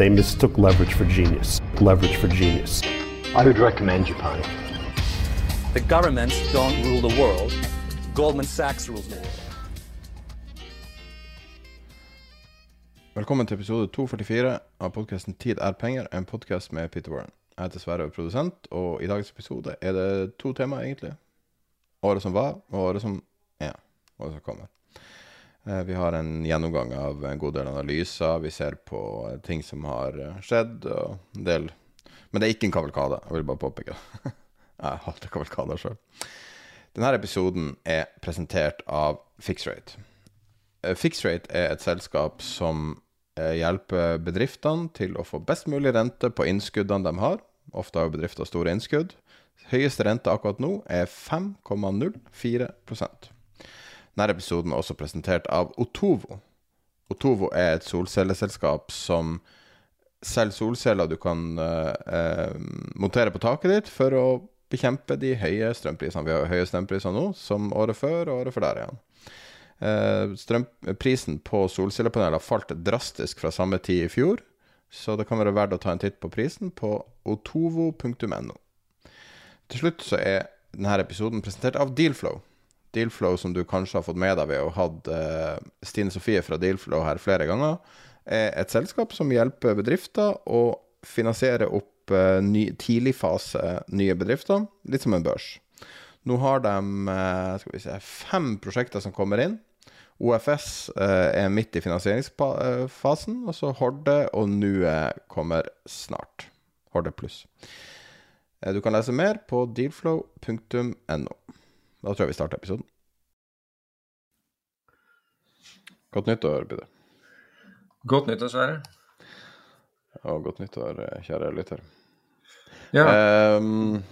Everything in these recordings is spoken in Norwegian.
They mistook leverage for genius. Leverage for genius. I would recommend Japan. The governments don't rule the world. Goldman Sachs rules the world. Velkommen til episode 244 av podkasten Tid er penger, en podkast med Peter Warren. Jeg heter Sverre og er produsent, og i dagens episode er det to temaer, egentlig. Året som var, og året som er. Året som kommer. Eh, Vi har en gjennomgang av en god del analyser. Vi ser på ting som har eh, skjedd, og en del Men det er ikke en kavalkade, jeg vil bare påpeke. Jeg hater kavalkader sjøl. Denne episoden er presentert av Fixrate. Eh, Fixrate er et selskap som hjelper bedriftene til å få best mulig rente på innskuddene de har. Ofte har bedrifter store innskudd. Høyeste rente akkurat nå er 5,04 Denne episoden er også presentert av Otovo. Otovo er et solcelleselskap som selger solceller du kan eh, montere på taket ditt for å bekjempe de høye strømprisene. Vi har høye strømpriser nå, som året før og året før der igjen. Eh, strømprisen på solcellepaneler falt drastisk fra samme tid i fjor, så det kan være verdt å ta en titt på prisen på otovo.no. Til slutt så er denne episoden presentert av Dealflow. Dealflow, som du kanskje har fått med deg ved å ha hatt eh, Stine Sofie fra Dealflow her flere ganger, er et selskap som hjelper bedrifter å finansiere opp eh, ny, tidligfase nye bedrifter, litt som en børs. Nå har de eh, skal vi se, fem prosjekter som kommer inn. OFS eh, er midt i finansieringsfasen, og så Horde og Nue kommer snart. Horde pluss. Eh, Du kan lese mer på dealflow.no. Da tror jeg vi starter episoden. Godt nyttår, Peter. Godt nyttår, Sverre. Og godt nyttår, eh, kjære lytter. Ja, Um,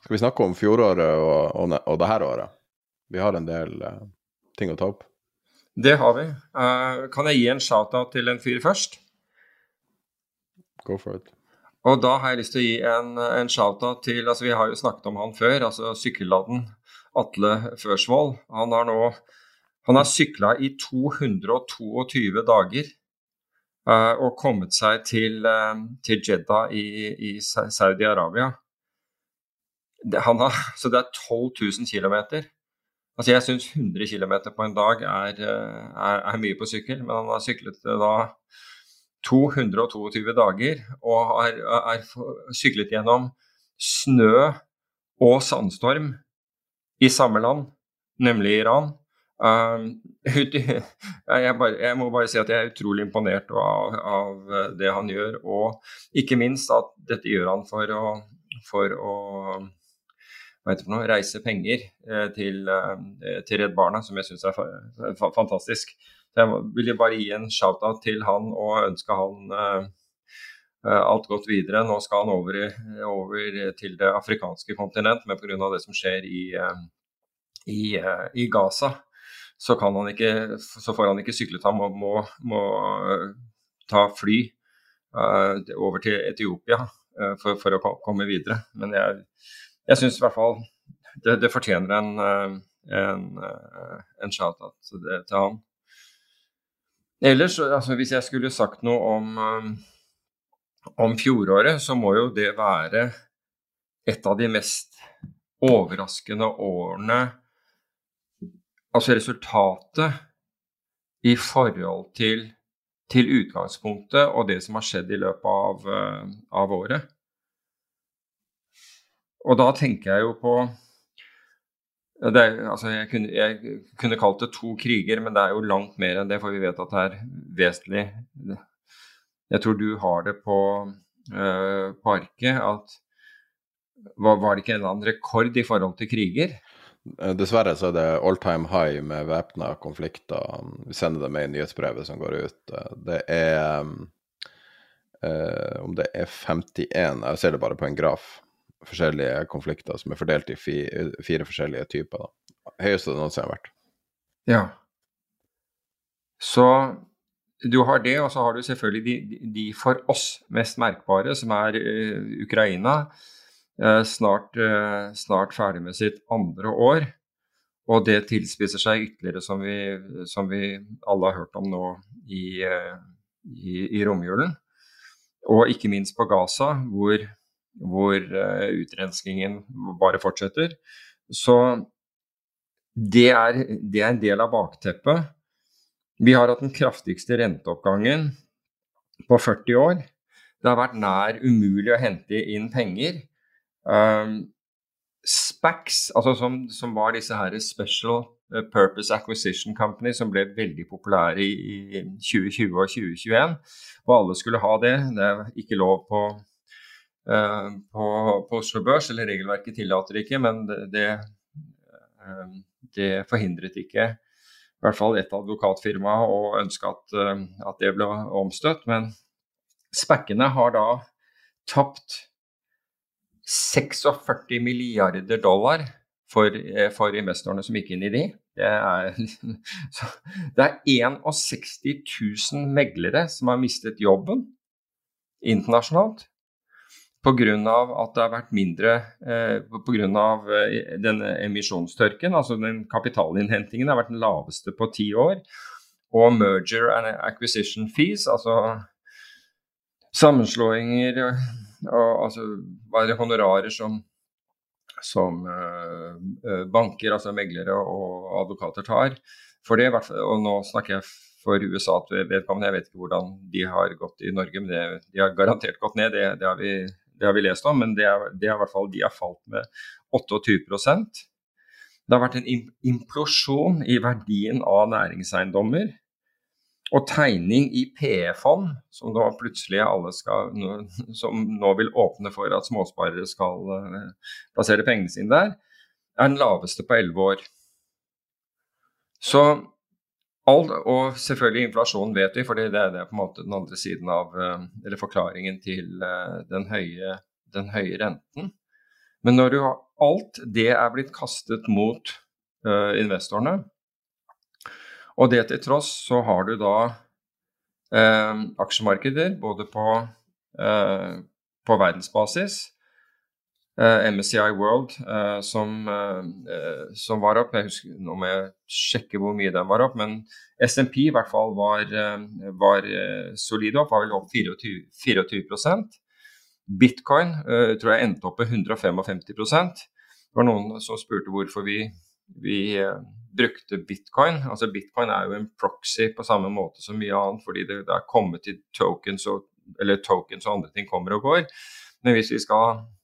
skal vi snakke om fjoråret og, og, og det her året? Vi har en del uh, ting å ta opp. det har vi. Uh, kan jeg gi en shout-out til en fyr først? Go for it. Og da har jeg lyst til å gi en, en shout-out til altså Vi har jo snakket om han før, altså sykkelladden Atle Førsvold. Han har nå han har sykla i 222 dager uh, og kommet seg til, uh, til Jeddah i, i Saudi-Arabia. Så det er 12 000 km. Altså jeg syns 100 km på en dag er, eh, er, er mye på sykkel, men han har syklet det da 222 dager og har, er syklet gjennom snø og sandstorm i samme land, nemlig Iran. Um, jeg, bare, jeg må bare si at jeg er utrolig imponert av, av det han gjør, og ikke minst at dette gjør han for å, for å hva heter det for noe, reise penger eh, til, eh, til Redd Barna, som jeg syns er fa fa fantastisk. Så jeg vil bare gi en shout-out til han og ønske han eh, alt godt videre. Nå skal han over, over til det afrikanske kontinent, men pga. det som skjer i, i, i Gaza, så, kan han ikke, så får han ikke syklet. Han må, må, må ta fly over til Etiopia for, for å komme videre. Men jeg, jeg syns i hvert fall det, det fortjener en, eh, en, eh, en shout-out til til han. Ellers, altså, hvis jeg skulle sagt noe om, eh, om fjoråret, så må jo det være et av de mest overraskende årene Altså resultatet i forhold til, til, utgangspunktet og det som har skjedd i løpet av, av året. Og da tenker jeg jo på det, altså jeg, kunne, jeg, kunne, kalt det to kriger, men det er jo langt mer enn det, for vi vet at det er vesentlig Jeg tror du har det på, øh, på arket at var, var, det ikke en eller annen rekord i forhold til kriger? Eh, dessverre så er det all time high med væpna konflikter. Vi sender det med i nyhetsbrevet som går ut. Eh, det er øh, Om det er 51 Jeg ser det bare på en graf forskjellige konflikter som er fordelt i fire, forskjellige typer. Da. Høyeste det noensinne har vært. Ja. Så du har det, og så har du selvfølgelig de, de for oss mest merkbare, som er uh, Ukraina. Uh, snart, uh, snart, ferdig med sitt andre år. Og det tilspisser seg ytterligere, som vi, som vi alle har hørt om nå i, i, i romjulen. Og ikke minst på Gaza, hvor hvor uh, utrenskingen bare fortsetter. Så det er, det er, en del av bakteppet. Vi har hatt den kraftigste renteoppgangen på 40 år. Det har vært nær umulig å hente inn penger. Um, SPACs, altså som, som, var disse her Special eh, Purpose Acquisition Company, som ble veldig populære i, i 2020 og 2021, og alle skulle ha det. Det er ikke lov på Eh, på, på Oslo Børs, eller regelverket tillater ikke, men det, det, eh, forhindret ikke i hvert fall et advokatfirma å ønske at, eh, at det ble omstøtt. Men spekkene har da tapt 46 milliarder dollar for, for, investorene som gikk inn i de. Det er, det er 61 000 meglere som har mistet jobben internasjonalt pga. at det har vært mindre eh, pga. Eh, denne emisjonstørken. Altså den kapitalinnhentingen har vært den laveste på ti år. Og merger and acquisition fees, altså sammenslåinger og altså bare honorarer som, som eh, banker, altså meglere og advokater tar. For det, og nå snakker jeg for USA vedkommende, jeg vet ikke hvordan de har gått i Norge, men det, de har garantert gått ned. Det, det har vi det har vi lest om, men det er, det er i hvert fall de har falt med 28% Det har vært en implosjon i verdien av næringseiendommer. Og tegning i PE-fond, som nå plutselig alle skal, som nå vil åpne for at småsparere skal uh, plassere pengene sine der, er den laveste på elleve år. Så All, og selvfølgelig inflasjon vet vi, for det, det, er på en måte den andre siden av eh, Eller forklaringen til eh, den høye, den høye renten. Men når du har alt det er blitt kastet mot uh, investorene, og det til tross, så har du da uh, aksjemarkeder både på, uh, på verdensbasis MSCI World uh, som, uh, som, var opp. Jeg husker, Nå må jeg sjekke hvor mye den var opp, men SMP i hvert fall var, var solid opp. Var vel opp 24, 24% Bitcoin tror jeg endte opp med 155 Det var noen som spurte hvorfor vi, vi brukte bitcoin. Altså Bitcoin er jo en proxy på samme måte som mye annet, fordi det, det er kommet til tokens og, eller tokens og andre ting kommer og går. Men hvis vi skal Eh,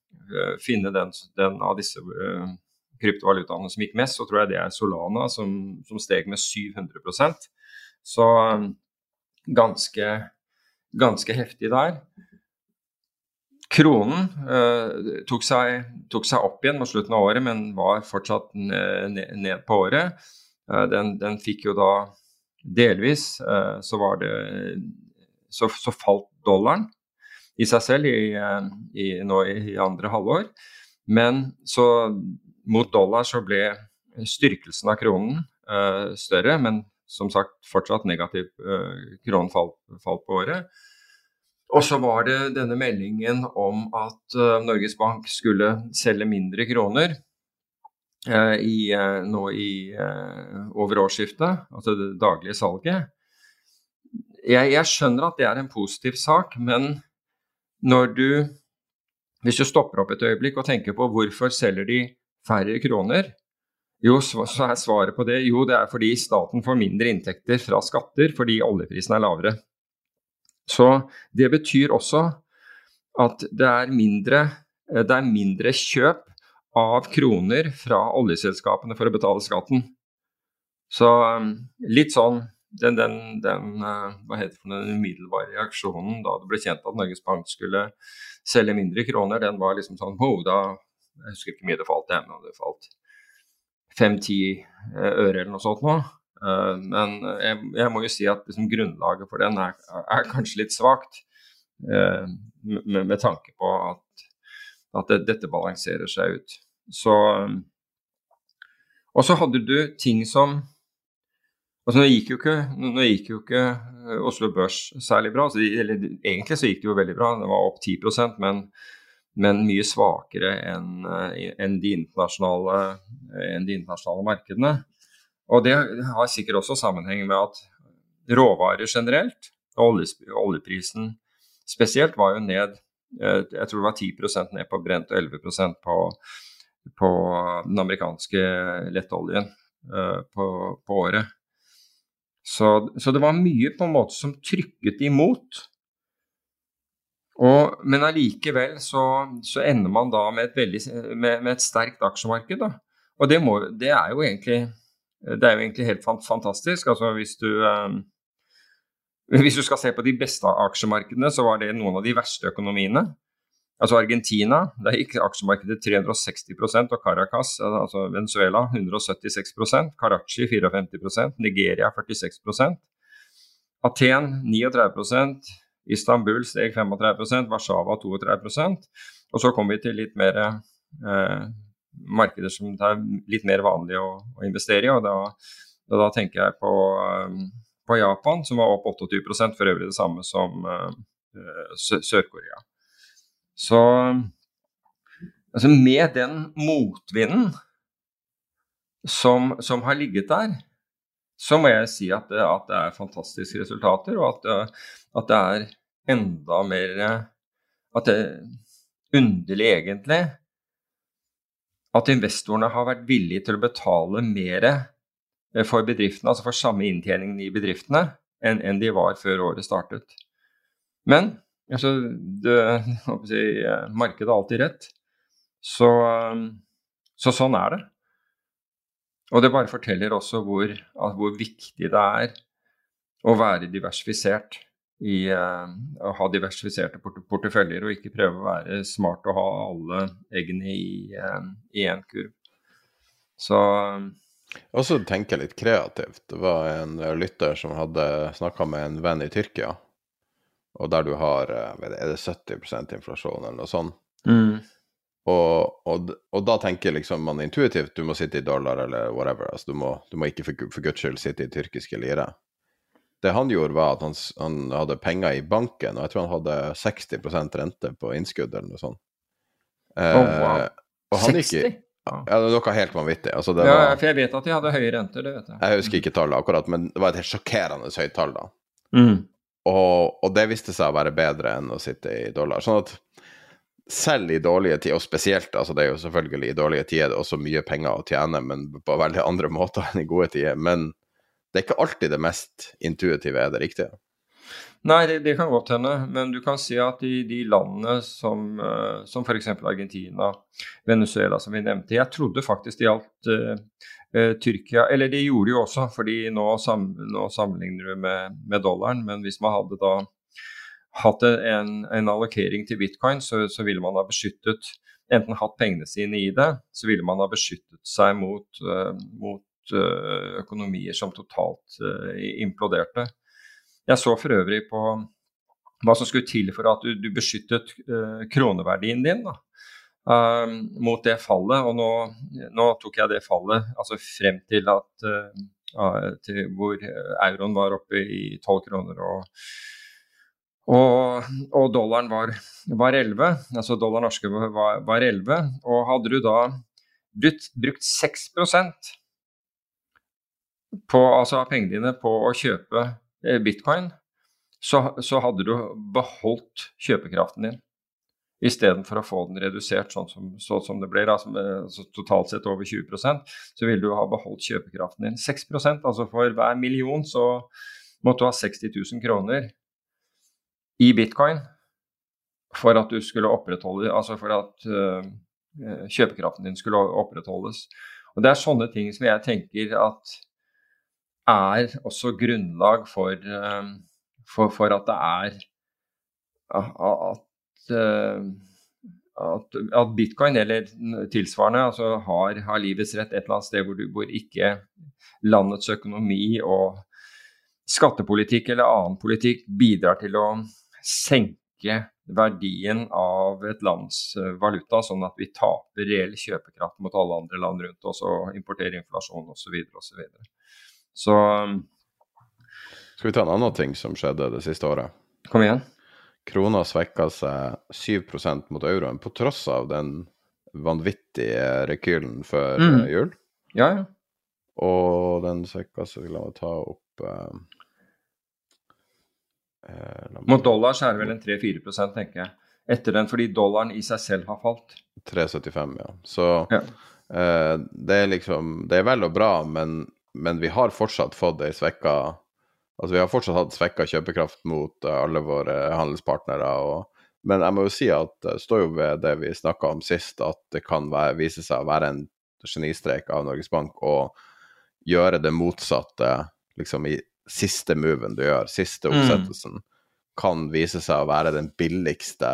finne den, den av disse uh, kryptovalutaene som gikk mest, så tror jeg det er Solana som, som steg med 700% Så um, ganske, ganske heftig der. Kronen uh, tok, seg, tok, seg, opp igjen mot slutten av året, men var fortsatt ned, på året. Uh, den, den, fikk jo da delvis så var det så, så falt dollaren i seg selv i, eh, i, nå i andre halvår. Men så mot dollar så ble styrkelsen av kronen uh, større, men som sagt fortsatt negativ uh, kronefall fall på året. Og så var det denne meldingen om at uh, Norges Bank skulle selge mindre kroner i, nå i, over årsskiftet, altså det daglige salget. Jeg, jeg, skjønner at det er en positiv sak, men når du Hvis du stopper opp et øyeblikk og tenker på hvorfor selger de færre kroner, Jo, så er svaret på det jo, det er fordi staten får mindre inntekter fra skatter fordi oljeprisen er lavere. Så det betyr også at det er mindre, det er mindre kjøp av kroner fra oljeselskapene for å betale skatten. Så um, litt sånn den, den, den, uh, hva heter det, den umiddelbare reaksjonen da det ble kjent at Norges Bank skulle selge mindre kroner, den var liksom sånn wow, da, Jeg husker ikke mye det falt, men det falt fem-ti eh, øre eller noe sånt nå. Uh, men jeg, jeg, må jo si at liksom, grunnlaget for den er, er kanskje litt svakt. Med, med, tanke på at, at det, dette balanserer seg ut. Så Og så hadde du ting som Altså, nå gikk jo ikke, nå gikk jo ikke eh, Oslo Børs særlig bra. Altså, eller, egentlig så gikk det jo veldig bra, det var opp 10% men, men mye svakere enn eh, en de, en de internasjonale markedene. Og det har sikkert også sammenheng med at råvarer generelt, og oljeprisen spesielt, var jo ned eh, jeg tror det var 10% ned på brent og 11 på, på den amerikanske lettoljen på, på året. Så, så, det var mye på en måte som trykket imot. Og, men allikevel så, så, ender man da med et, veldig, med, med et sterkt aksjemarked. Da. Og det, må, det, er jo egentlig, det er jo egentlig helt fantastisk. Altså hvis du, eh, hvis du skal se på de beste aksjemarkedene, så var det noen av de verste økonomiene. Altså Argentina, der gikk aksjemarkedet 360% og Caracas, altså Venezuela 176% Karachi 54% Nigeria 46% Aten 39% Istanbul steg 35% Warszawa 32% Og så kommer vi til litt mer eh, markeder som det er litt mer vanlig å, å investere i. og da, da, tenker jeg på, um, på, Japan, som var opp 28% for øvrig det samme som eh, Sør-Korea. Så altså med den motvinden som, som, har ligget der, så må jeg si at at det er fantastiske resultater, og at, at, det er enda mer At det er underlig, egentlig, at investorene har vært villige til å betale mer for bedriftene, altså for samme inntjening i bedriftene, enn, enn de var før året startet. Men Altså, det, si, markedet har alltid rett. Så, så, sånn er det. Og det bare forteller også hvor, hvor viktig det er å være diversifisert. I, uh, å ha diversifiserte port porteføljer og ikke prøve å være smart og ha alle eggene i én uh, kurv. Så Og så tenke litt kreativt. Det var en lytter som hadde snakka med en venn i Tyrkia og der du har eh, Er det 70 inflasjon eller noe sånt? Mm. Og, og, og, da tenker liksom man intuitivt du må sitte i dollar eller whatever. altså Du må, du må ikke for, for guds skyld sitte i tyrkiske lire. Det han gjorde, var at han, han, hadde penger i banken, og jeg tror han hadde 60% rente på innskudd eller noe sånt. Eh, oh, wow. 60? Gikk, ja, det var noe helt vanvittig. Altså, ja, var, for jeg vet at de hadde høye renter, det vet jeg. Jeg husker ikke tallet akkurat, men det var et helt sjokkerende høyt tall da. Mm. Og, og, det viste seg å være bedre enn å sitte i dollar. Sånn at selv i dårlige tider, og spesielt altså det er jo selvfølgelig i dårlige tider det er også mye penger å tjene, men på veldig andre måter enn i gode tider. Men det er ikke alltid det mest intuitive er det riktige. Nei, det, det kan godt hende, men du kan si at i de landene som, uh, som f.eks. Argentina, Venezuela, som vi nevnte Jeg trodde faktisk det gjaldt Eh, Tyrkia Eller de gjorde de jo også, fordi nå, sam, nå sammenligner du med, med, dollaren. Men hvis man hadde da hatt en, en allokering til bitcoin, så, så, ville man ha beskyttet Enten hatt pengene sine i det, så ville man ha beskyttet seg mot, uh, mot uh, økonomier som totalt uh, imploderte. Jeg så for øvrig på hva som skulle til for at du, du beskyttet kroneverdien din. da mot det fallet. Og nå, nå, tok jeg det fallet altså frem til at uh, til hvor euroen var oppe i 12 kroner og, og, og dollaren var, var, 11. Altså dollar norske var, var 11. Og hadde du da brukt, brukt 6% på, altså av pengene dine på å kjøpe eh, bitcoin, så, så hadde du beholdt kjøpekraften din istedenfor å få den redusert sånn som, sånn som det blir, altså, altså totalt sett over 20% så vil du ha beholdt kjøpekraften din 6% Altså for hver million så måtte du ha 60 000 kroner i bitcoin for at du skulle opprettholde Altså for at uh, kjøpekraften din skulle opprettholdes. Og Det er sånne ting som jeg tenker at er også grunnlag for, for, for at det er at, at, at, bitcoin eller tilsvarende altså har, har, livets rett et eller annet sted hvor, du, hvor ikke landets økonomi og skattepolitikk eller annen politikk bidrar til å senke verdien av et lands eh, valuta, sånn at vi taper reell kjøpekraft mot alle andre land rundt oss og importerer inflasjon osv. osv. Så, så Skal vi ta en annen ting som skjedde det siste året? Kom igjen. Krona svekka seg 7% mot euroen på tross av den vanvittige rekylen før mm. Eh, jul. Ja, ja. Og den svekka seg La meg ta opp eh, meg... Mot dollar så er det vel en 3-4% tenker jeg. Etter den, fordi dollaren i seg selv har falt. 3,75, ja. Så ja. Eh, det er liksom Det er vel og bra, men, men vi har fortsatt fått ei svekka Altså, vi har fortsatt hatt svekka kjøpekraft mot uh, alle våre handelspartnere. Og, men jeg må jo si at det står jo ved det vi snakka om sist, at det kan være, vise seg å være en genistrek av Norges Bank å gjøre det motsatte liksom i siste moven du gjør, siste mm. oppsettelsen, mm. kan vise seg å være den billigste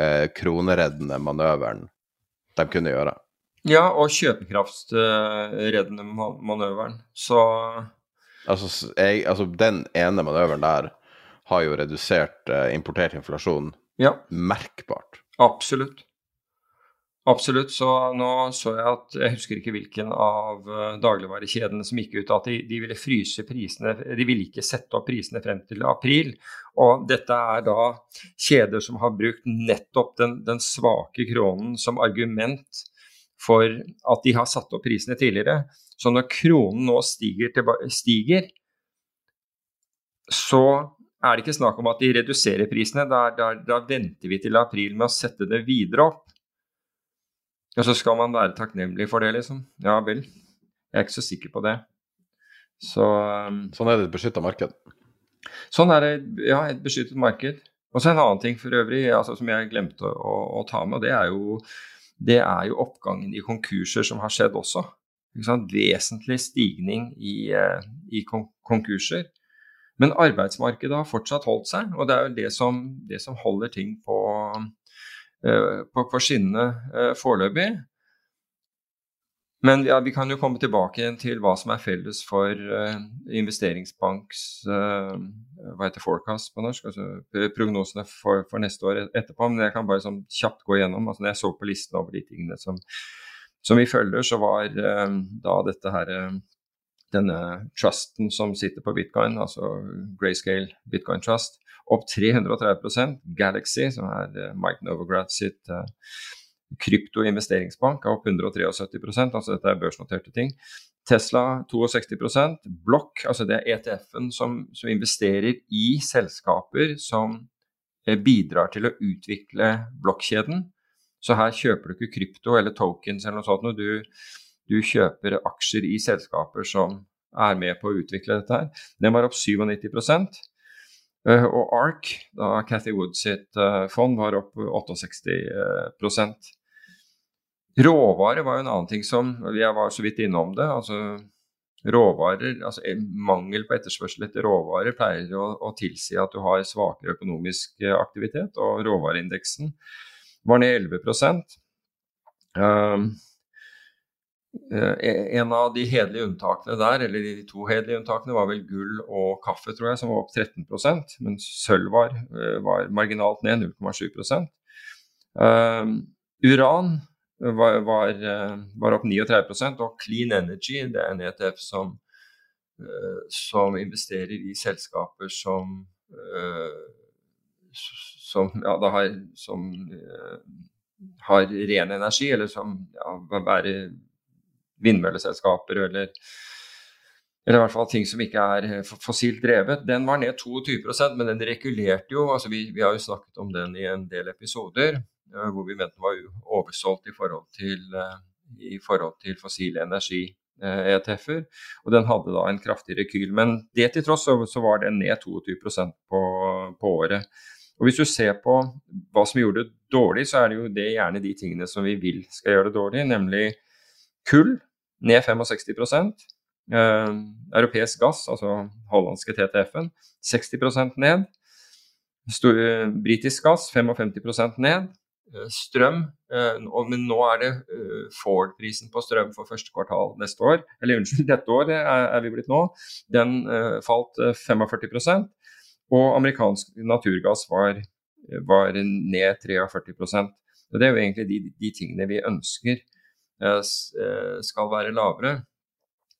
eh, kronereddende manøveren de kunne gjøre. Ja, og kjøpekraftsreddende manøveren. Så altså, jeg, altså, den ene manøveren der har jo redusert eh, importert inflasjon ja. merkbart. Absolutt. Absolutt. Så nå så jeg at Jeg husker ikke hvilken av eh, dagligvarekjedene som gikk ut at de, de, ville fryse prisene De ville ikke sette opp prisene frem til april. Og dette er da kjeder som har brukt nettopp den, den svake kronen som argument for at de har satt opp prisene tidligere. Så når kronen nå stiger, stiger så er det ikke snakk om at de reduserer prisene. Da, da, da venter vi til april med å sette det videre opp. Og så skal man være takknemlig for det, liksom. Ja vel. Jeg er ikke så sikker på det. Så um, Sånn er det et beskytta marked? Sånn er det, ja, et beskyttet marked. Og så en annen ting for øvrig altså, som jeg glemte å, å, ta med, og det er, jo, det er jo oppgangen i konkurser som har skjedd også. Vesentlig stigning i, eh, i konkurser. Men arbeidsmarkedet har fortsatt holdt seg, og det er jo det som, det som holder ting på, Eh, på, på skinnene eh, foreløpig. Men ja, vi kan jo komme tilbake igjen til hva som er felles for investeringsbanks hva heter forecast på norsk, altså prognosene for, for, neste år etterpå. Men jeg kan bare sånn kjapt gå igjennom. altså Når jeg så på listen over de tingene som, som vi følger, så var uh, da dette her denne trusten som sitter på bitcoin, altså Grayscale Bitcoin Trust, opp 330% Galaxy, som er uh, Mike Novograd sitt kryptoinvesteringsbank, er opp 173% altså dette er børsnoterte ting. Tesla 62% Block, altså det er ETF-en som, som, investerer i selskaper som eh, bidrar til å utvikle blokkjeden. Så her kjøper du ikke krypto eller tokens eller noe sånt. Du, du kjøper aksjer i selskaper som er med på å utvikle dette her. Den var opp 97 Eh, og ARK, da Cathy Wood sitt eh, fond, var opp 68% Råvarer var jo en annen ting som Jeg var så vidt innom det. altså råvarer, altså Mangel på etterspørsel etter råvarer pleier å, å tilsi at du har svakere økonomisk eh, aktivitet, og råvareindeksen var ned 11 um, Eh, en av de hederlige unntakene der, eller de to hederlige unntakene, var vel gull og kaffe, tror jeg, som var opp 13% mens sølv var, eh, var marginalt ned 0,7 uh, eh, Uran var, var, var, opp 39 og Clean Energy, det er en ETF som, som investerer i selskaper som som, ja, har, som har ren energi, eller som ja, være vindmølleselskaper eller, eller i hvert fall ting som ikke er eh, fossilt drevet. Den var ned 22% men den regulerte jo. altså vi, vi, har jo snakket om den i en del episoder. eh, hvor vi mente den var oversolgt i forhold til, eh, i forhold til fossil energi-ETF-er. Og den hadde da en kraftig rekyl. Men det til tross så, så var den ned 22% på, på året. Og Hvis du ser på hva som gjorde det dårlig, så er det jo det gjerne de tingene som vi vil skal gjøre det dårlig, nemlig kull ned 65 eh, Europeisk gass, altså hollandske TTF-en, 60% ned. Britisk gass 55% ned. Eh, strøm, eh, men nå er det eh, Ford-prisen på strøm for første kvartal neste år, eller unnskyld, dette året er vi blitt nå, den falt 45 Og amerikansk naturgass var, var ned 43 Og Det er jo egentlig de, de tingene vi ønsker skal være lavere.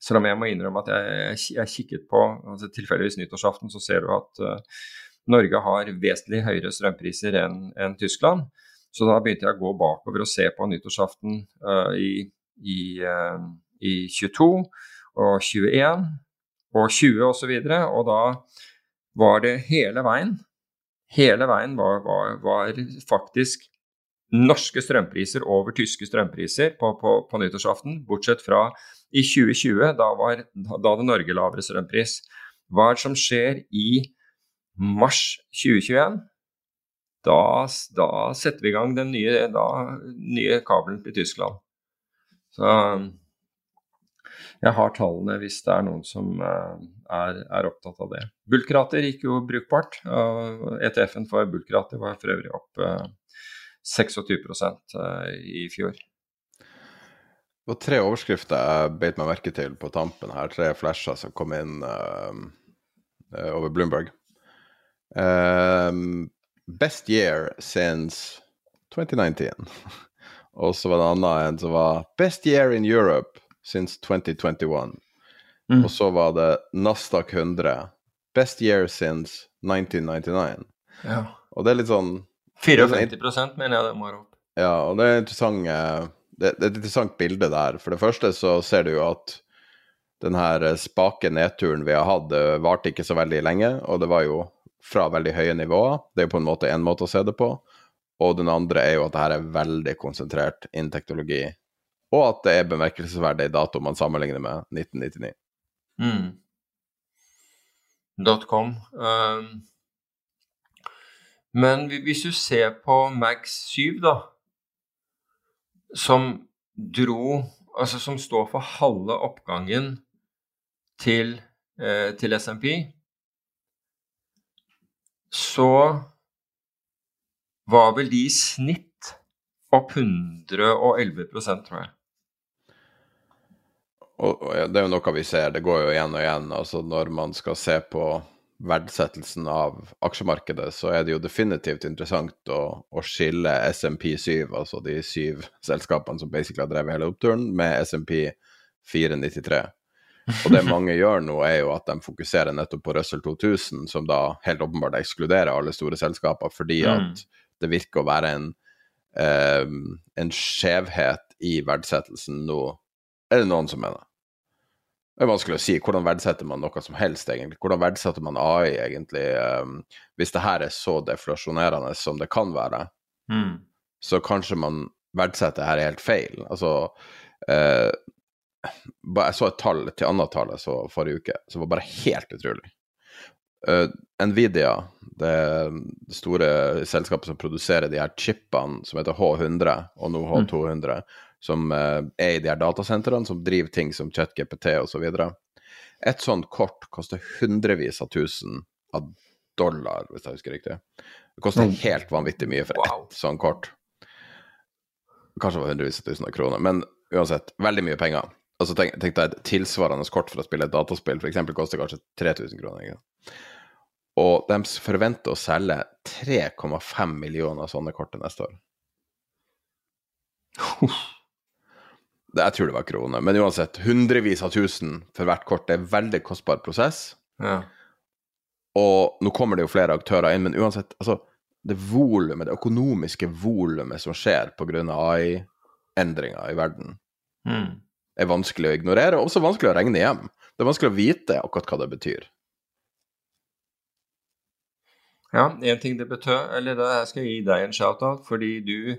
Selv om jeg må innrømme at jeg, jeg kikket på altså tilfeldigvis nyttårsaften, så ser du at uh, Norge har vesentlig høyere strømpriser enn en Tyskland. Så da begynte jeg å gå bakover og se på nyttårsaften uh, i, i, uh, i 22 og 21 og 20 osv. Og, så og da var det hele veien Hele veien var, var, var faktisk norske strømpriser over tyske strømpriser på, på, på, nyttårsaften, bortsett fra i 2020, da, var, da hadde Norge lavere strømpris. Hva er det som skjer i mars 2021, da, da, setter vi i gang den nye, da, nye kabelen til Tyskland. Så jeg har tallene hvis det er noen som uh, er, er, opptatt av det. Bulkrater gikk jo brukbart. ETF-en for bulkrater var for øvrig opp uh, 26 uh, i fjor. Det var tre overskrifter jeg beit meg merke til på tampen her. Tre flasher som kom inn uh, over Bloomberg. Uh, best year since 2019. Og så var det en annen en som var Best year in Europe since 2021. Mm. Og så var det Nasdaq 100. Best year since 1999. Ja. Og det er litt sånn 54 mener jeg det må være opp. Ja, og det er, interessant, eh, det, det er et interessant bilde der. For det første så ser du jo at den her spake nedturen vi har hatt, varte ikke så veldig lenge. Og det var jo fra veldig høye nivåer. Det er jo på en måte én måte å se det på. Og den andre er jo at det her er veldig konsentrert innen teknologi. Og at det er bemerkelsesverdig dato man sammenligner med 1999. Mm. .com. Um, men hvis du ser på Max 7, da, som dro Altså som står for halve oppgangen til, eh, til SMP så var vel de i snitt opp 111% tror jeg. Og, og Det er jo noe vi ser, det går jo igjen og igjen. altså Når man skal se på verdsettelsen av aksjemarkedet, så er det jo definitivt interessant å, å skille SMP 7, altså de syv selskapene som basically har drevet hele oppturen, med SMP 493. Og det mange gjør nå, er jo at de fokuserer nettopp på Russell 2000, som da helt åpenbart ekskluderer alle store selskaper, fordi mm. at det virker å være en, um, en skjevhet i verdsettelsen nå. Er det noen som mener? Det er vanskelig å si. Hvordan verdsetter man noe som helst, egentlig? Hvordan verdsetter man AI, egentlig? Um, hvis det her er så deflasjonerende som det kan være, mm. så kanskje man verdsetter her helt feil. Altså, uh, jeg så et tall til annet tall jeg så forrige uke, som var bare helt utrolig. Uh, Nvidia, det store selskapet som produserer de her chipene som heter H100 og nå H200, mm. Som uh, er i de her datasentrene som driver ting som ChatGPT osv. Et sånt kort koster hundrevis av tusen av dollar, hvis jeg husker riktig. Det koster mm. helt vanvittig mye for wow. ett sånt kort. Kanskje det var hundrevis av tusen av kroner, men uansett, veldig mye penger altså tenk, tenk deg et tilsvarende kort for å spille et dataspill, f.eks. koster kanskje 3000 kroner. Ikke? Og de forventer å selge 3,5 millioner sånne kort til neste år. Det, jeg tror det var kroner, men uansett, hundrevis av tusen for hvert kort. Det er en veldig kostbar prosess. Ja. Og nå kommer det jo flere aktører inn, men uansett, altså det volumet, det økonomiske volumet som skjer pga. AI-endringer i verden, mm er vanskelig å ignorere, og også vanskelig å regne hjem. Det er vanskelig å vite akkurat hva det betyr. Ja, én ting det betød Eller da skal jeg gi deg en shout-out, fordi du,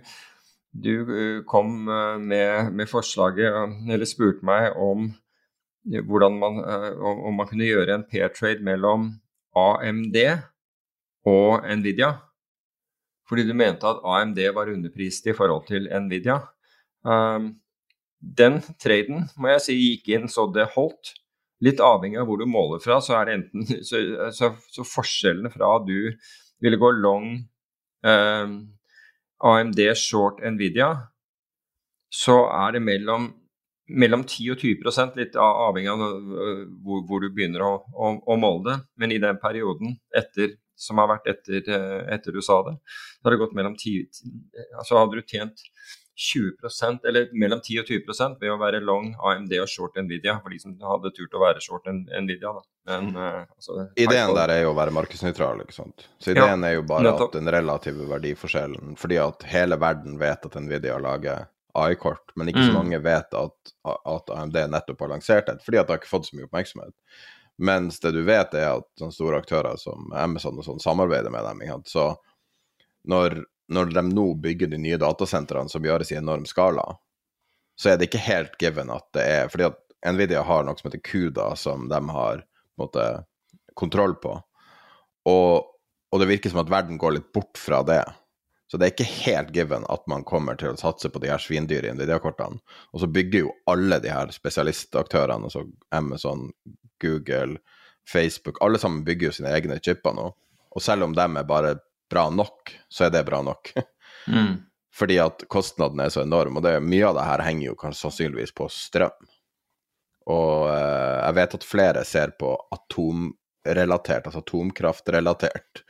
du eh, kom eh, med, med, forslaget, eller spurte meg om hvordan man, om man kunne gjøre en pair trade mellom AMD og Nvidia. Fordi du mente at AMD var underprist i forhold til Nvidia. Um, den traden må jeg si gikk inn så det holdt. Litt avhengig av hvor du måler fra, så er det enten Så, så, så forskjellene fra du ville gå long um, AMD short Nvidia, så er det mellom, mellom 10 og 20 litt avhengig av øh, hvor, hvor du begynner å, å, å, måle det. Men i den perioden etter som har vært etter, øh, etter du sa det, så har det gått mellom 10 Altså hadde du tjent 20% eller mellom 10 og 20 ved å være long AMD og short Nvidia, for de som hadde turt å være short Nvidia. Da. Men, uh, altså, ideen der er jo å være markedsnøytral, ikke sant. Så ideen ja, er jo bare nettopp. at den relative verdiforskjellen Fordi at hele verden vet at Nvidia lager AI-kort, men ikke så mm. mange vet at, at, AMD nettopp har lansert et, fordi at det har ikke fått så mye oppmerksomhet. Mens det du vet, er at sånne store aktører som Amazon og sånn samarbeider med dem. Så når når de nå bygger de nye datasentrene som gjøres i enorm skala, så er det ikke helt given at det er fordi at Nvidia har noe som heter CUDA, som de har på en måte, kontroll på. Og, og, det virker som at verden går litt bort fra det. Så det er ikke helt given at man kommer til å satse på de her svindyre Nvidia-kortene. Og så bygger jo alle de her spesialistaktørene, altså Amazon, Google, Facebook, alle sammen bygger jo sine egne chipper nå. Og selv om de er bare bra nok, så er det bra nok. Mm. Fordi at kostnadene er så enorm, og det, mye av det her henger jo kanskje sannsynligvis på strøm. Og eh, jeg vet at flere ser på atomrelatert, altså atomkraftrelatert,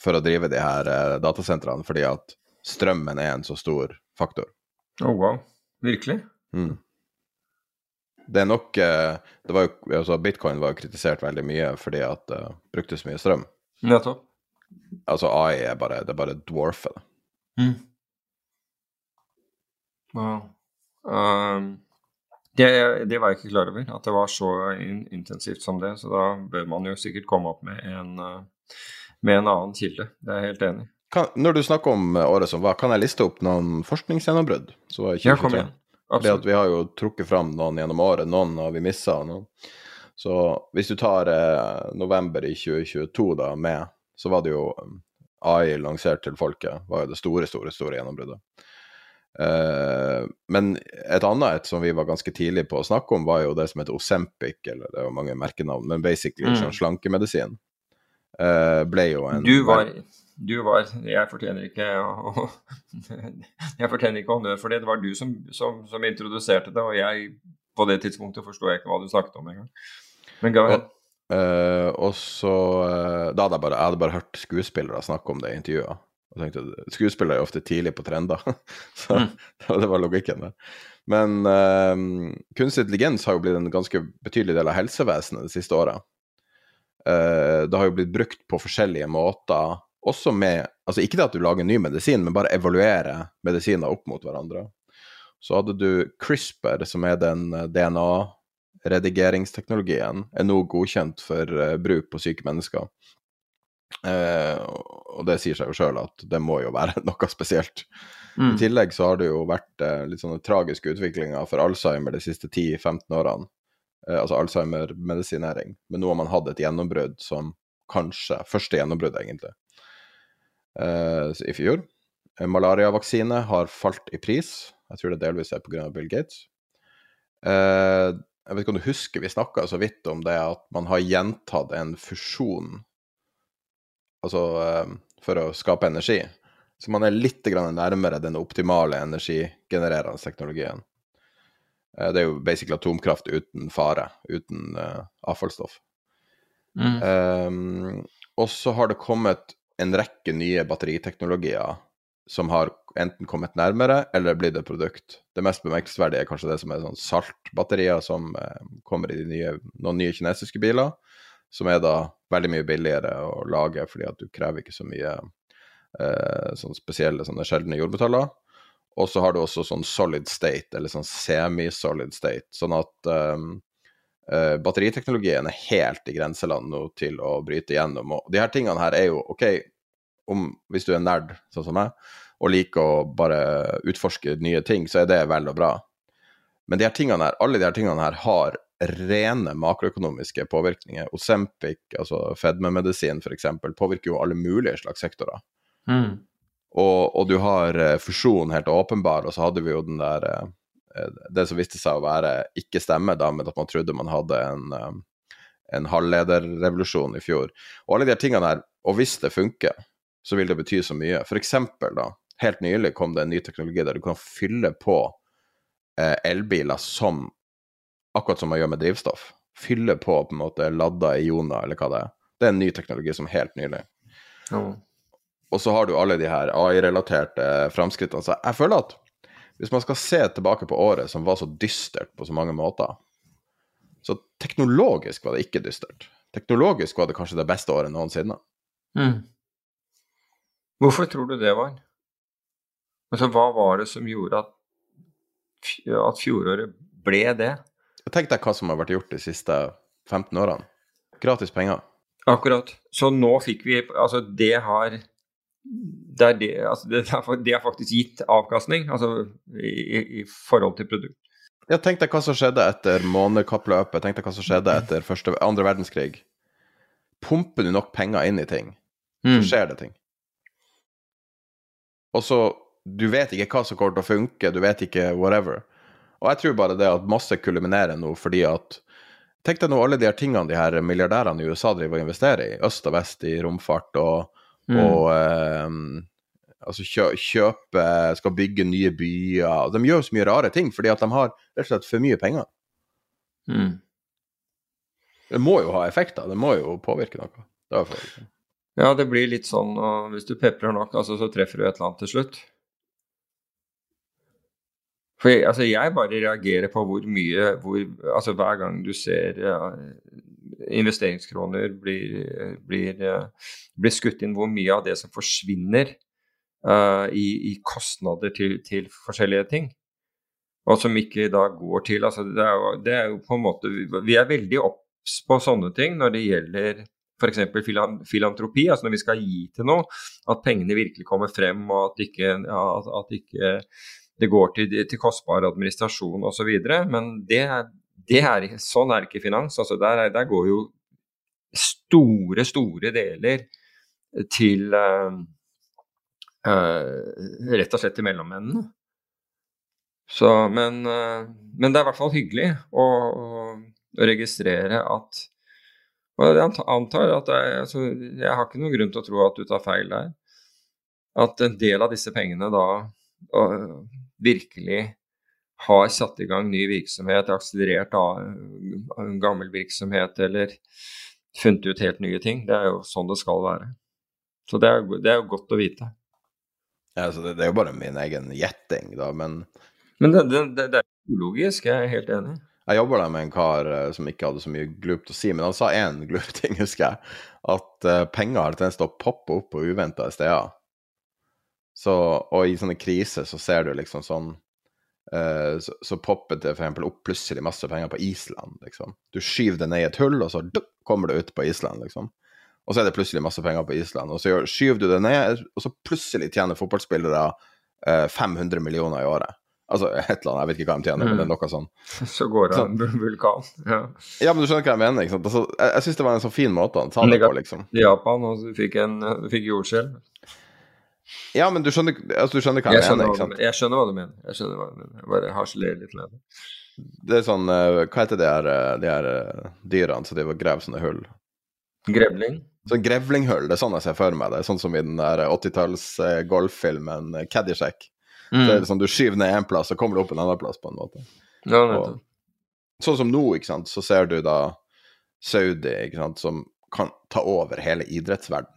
for å drive de her eh, datasentrene, fordi at strømmen er en så stor faktor. Oh, wow. Virkelig? Mm. Det er nok eh, det var jo, altså Bitcoin var jo kritisert veldig mye fordi at det uh, brukte så mye strøm. Nettopp. Altså AI er bare, det er bare dwarfer det. Mm. Wow. Um, det, det, var jeg ikke klar over, at det var så in intensivt som det. Så da bør man jo sikkert komme opp med en, uh, med en annen kilde. Det er jeg helt enig i. Når du snakker om uh, året som var, kan jeg liste opp noen forskningsgjennombrudd? Ja, kom igjen. Absolutt. Vi har jo trukket fram noen gjennom året, noen har vi missa. Så hvis du tar eh, november i 2022 da med så var det jo um, AI lansert til folket, var jo det store, store, store gjennombruddet. Uh, men et annet et som vi var ganske tidlig på å snakke om, var jo det som heter Osempic, eller det var mange merkenavn, men basically mm. sånn slankemedisin. Uh, ble jo en Du var, du var Jeg fortjener ikke å Jeg fortjener ikke honnør for det. Det var du som, som, som, introduserte det, og jeg på det tidspunktet forsto jeg ikke hva du snakket om engang. Men gå ahead. Uh, og så uh, Da hadde jeg bare, jeg hadde bare hørt skuespillere snakke om det i intervjuer. Og tenkte, Skuespillere er ofte tidlig på trender, så mm. det var logikken der. Men uh, kunstig intelligens har jo blitt en ganske betydelig del av helsevesenet det siste året. det har jo blitt brukt på forskjellige måter, også med Altså ikke det at du lager ny medisin, men bare evaluere medisiner opp mot hverandre. Så hadde du CRISPR, som er den DNA redigeringsteknologien er nå godkjent for uh, bruk på syke mennesker. Eh, og det sier seg jo sjøl at det må jo være noe spesielt. Mm. I tillegg så har det jo vært eh, litt sånne tragiske utviklinger for Alzheimer de siste 10-15 årene. altså Alzheimer-medisinering. Men nå har man hatt et gjennombrudd som kanskje Første gjennombrudd, egentlig. I fjor. Malariavaksine har falt i pris. Jeg tror det delvis er pga. Bill Gates. Jeg vet ikke om du husker, vi snakka så vidt om det at man har gjentatt en fusjon altså eh, for å skape energi. Så man er litt nærmere den optimale energigenererende teknologien. Eh, det er jo basically atomkraft uten fare, uten uh, avfallsstoff. Mm. Um, og så har det kommet en rekke nye batteriteknologier som har enten kommet nærmere eller blitt et produkt. Det mest bemerkelsesverdige er kanskje det som er sånn saltbatterier som eh, kommer i nye, noen nye kinesiske biler, som er da veldig mye billigere å lage fordi at du krever ikke så mye eh, sånn spesielle sånne sjeldne jordmetaller. Og så har du også sånn solid state, eller sånn semi-solid state, sånn at um, uh, batteriteknologien er helt i grenseland nå til å bryte gjennom. Og de her tingene her er jo OK, om, hvis du er nerd, sånn som meg, og liker å bare utforske nye ting, så er det vel og bra. Men de her tingene her, alle de her tingene her har rene makroøkonomiske påvirkninger. Osempic, altså fedmemedisin f.eks., påvirker jo alle mulige slags sektorer. Mm. Og, og, du har uh, fusjon helt åpenbar, og så hadde vi jo den der uh, Det som viste seg å være ikke stemme, da, men at man trodde man hadde en, en halvlederrevolusjon i fjor. Og alle de her tingene her, og hvis det funker, så vil det bety så mye. For eksempel, da, helt nylig kom det en ny teknologi der du kan fylle på elbiler som akkurat som man gjør med drivstoff. Fylle på på en måte ladda ioner, eller hva det er. Det er en ny teknologi som helt nylig. Mm. Og så har du alle de her AI-relaterte framskrittene. Så jeg føler at hvis man skal se tilbake på året som var så dystert på så mange måter, så teknologisk var det ikke dystert. Teknologisk var det kanskje det beste året noensinne. Mm. Hvorfor tror du det var? Altså, hva var det som gjorde at, at fjoråret ble det? Tenk deg hva som har vært gjort de siste 15 årene. Gratis penger. Akkurat. Så nå fikk vi Altså, det har det, er det, altså det, det har faktisk gitt avkastning, altså i, i forhold til produkt. Ja, tenk deg hva som skjedde etter månekappløpet. Tenk deg hva som skjedde etter første, andre verdenskrig. Pumper du nok penger inn i ting, så Mm. skjer det ting. Og så Du vet ikke hva som kommer til å funke, du vet ikke whatever. Og jeg tror bare det at masse kulminerer nå fordi at Tenk deg nå alle de her tingene de her milliardærene i USA driver og investerer i. Øst og vest i romfart og, Mm. og eh, altså kjø, kjøpe Skal bygge nye byer. De gjør så mye rare ting fordi at de har rett og slett for mye penger. Mm. Det må jo ha effekter, det må jo påvirke noe. Det. Ja, det blir litt sånn og hvis du peprer nok, altså, så treffer du et eller annet til slutt. For jeg, altså, jeg bare reagerer på hvor mye hvor, Altså hver gang du ser ja, investeringskroner blir, blir, uh, blir skutt inn, hvor mye av det som forsvinner uh, i, i kostnader til, til forskjellige ting. Og som ikke da går til altså det, er jo, det er jo på en måte Vi er veldig obs på sånne ting når det gjelder f.eks. Filan, filantropi, altså når vi skal gi til noe, at pengene virkelig kommer frem, og at ikke, ja, at, at ikke det går til, til kostbar administrasjon osv. Men det, det er, sånn er ikke finans. Altså der, er- der går jo store, store deler til uh, uh, Rett og slett til mellommennene. Så, men, uh, men det er i hvert fall hyggelig å, å, å registrere at og Jeg antar at er, altså, Jeg har ikke noen grunn til å tro at du tar feil der. At en del av disse pengene da virkelig har satt i gang ny virksomhet, akselerert av en gammel virksomhet eller funnet ut helt nye ting. Det er jo sånn det skal være. Så det er, det er jo godt å vite. Ja, altså, det, det er jo bare min egen gjetting, da, men Men det, det, det, er ulogisk, jeg er helt enig. Jeg jobba der med en kar eh, som ikke hadde så mye glupt å si, men han sa én glup ting, husker jeg. At eh, penger har tendens til å poppe opp på uventa steder. Så, og i sånne kriser så ser du liksom sånn uh, så, så popper det eksempel opp plutselig masse penger på Island, liksom. Du skyver det ned i et hull, og så dup, kommer det ut på Island, liksom. Og så er det plutselig masse penger på Island. Og så skyver du det ned, og så plutselig tjener fotballspillere uh, 500 millioner i året. Altså et eller annet, jeg vet ikke hva de tjener, men det er noe sånn. Så går det sånn. en vulkan. Ja. Ja, men du skjønner hva jeg mener? ikke sant? Altså, jeg jeg syns det var en så fin måte han sa det på, liksom. Japan, og du fikk, en, fikk jordskjelv. Ja, men du skjønner, altså, du skjønner hva jeg, Jeg mener, ikke sant? jeg skjønner hva du mener. Jeg skjønner hva du mener. Jeg bare harselerer litt med det. Det er sånn eh, Hva heter de her, eh, de her eh, dyrene som driver og graver sånne hull? Grevling? Sånn grevlinghull, det er sånn jeg ser for meg det. Sånn som i den der 80-talls eh, golffilmen Caddyshack. Så er det sånn du skyver ned en plass, så kommer du opp en annen plass, på en måte. Ja, Og, sånn som nå, ikke sant, så ser du da Saudi, ikke sant, som kan ta over hele idrettsverden.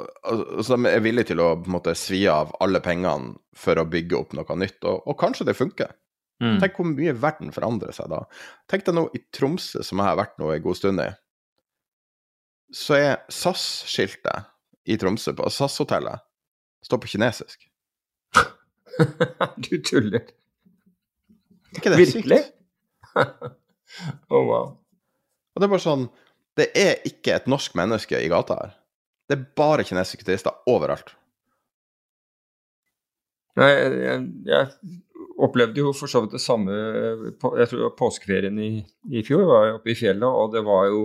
Og, og, og så de er villige til å på en måte svi av alle pengene for å bygge opp noe nytt, og, og kanskje det funker. Mm. Tenk hvor mye verden forandrer seg da. Tenk deg nå i Tromsø, som jeg har vært nå en god stund i, så er SAS-skiltet i Tromsø, på SAS-hotellet, står på kinesisk. du tuller. Er ikke det Virkelig? sykt? oh, wow. Og det er bare sånn Det er ikke et norsk menneske i gata her. Det er bare kinesiske turister overalt. Nei, jeg, jeg, opplevde jo for så vidt det samme Jeg tror påskeferien i, i fjor var jeg oppe i fjellet, og det var jo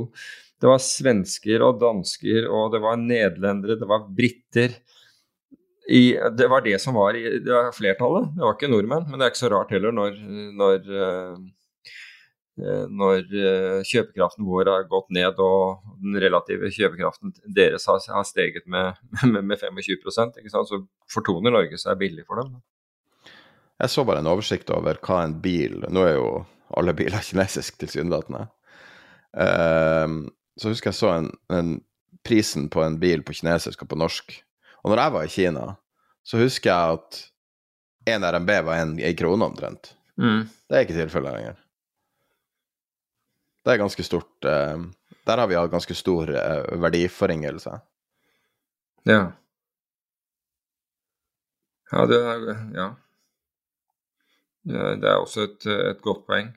det var svensker og dansker, og det var nederlendere, det var briter. I, det var det som var, i, det var flertallet. Det var ikke nordmenn, men det er ikke så rart heller når, når, uh, når uh, kjøpekraften vår har gått ned og den relative kjøpekraften deres har, har steget med, med, med 25 ikke sant? Så fortoner Norge seg billig for dem. Jeg så bare en oversikt over hva en bil Nå er jo alle biler kinesiske, tilsynelatende. Uh, så husker jeg så en, en, prisen på en bil på kinesisk og på norsk. Og når jeg var i Kina, så husker jeg at én RMB var en, en krone omtrent. Mm. Det er ikke tilfellet lenger. Det er ganske stort uh, Der har vi hatt ganske stor uh, verdiforringelse. Ja. Ja, det er Ja. Det er også et, et godt poeng.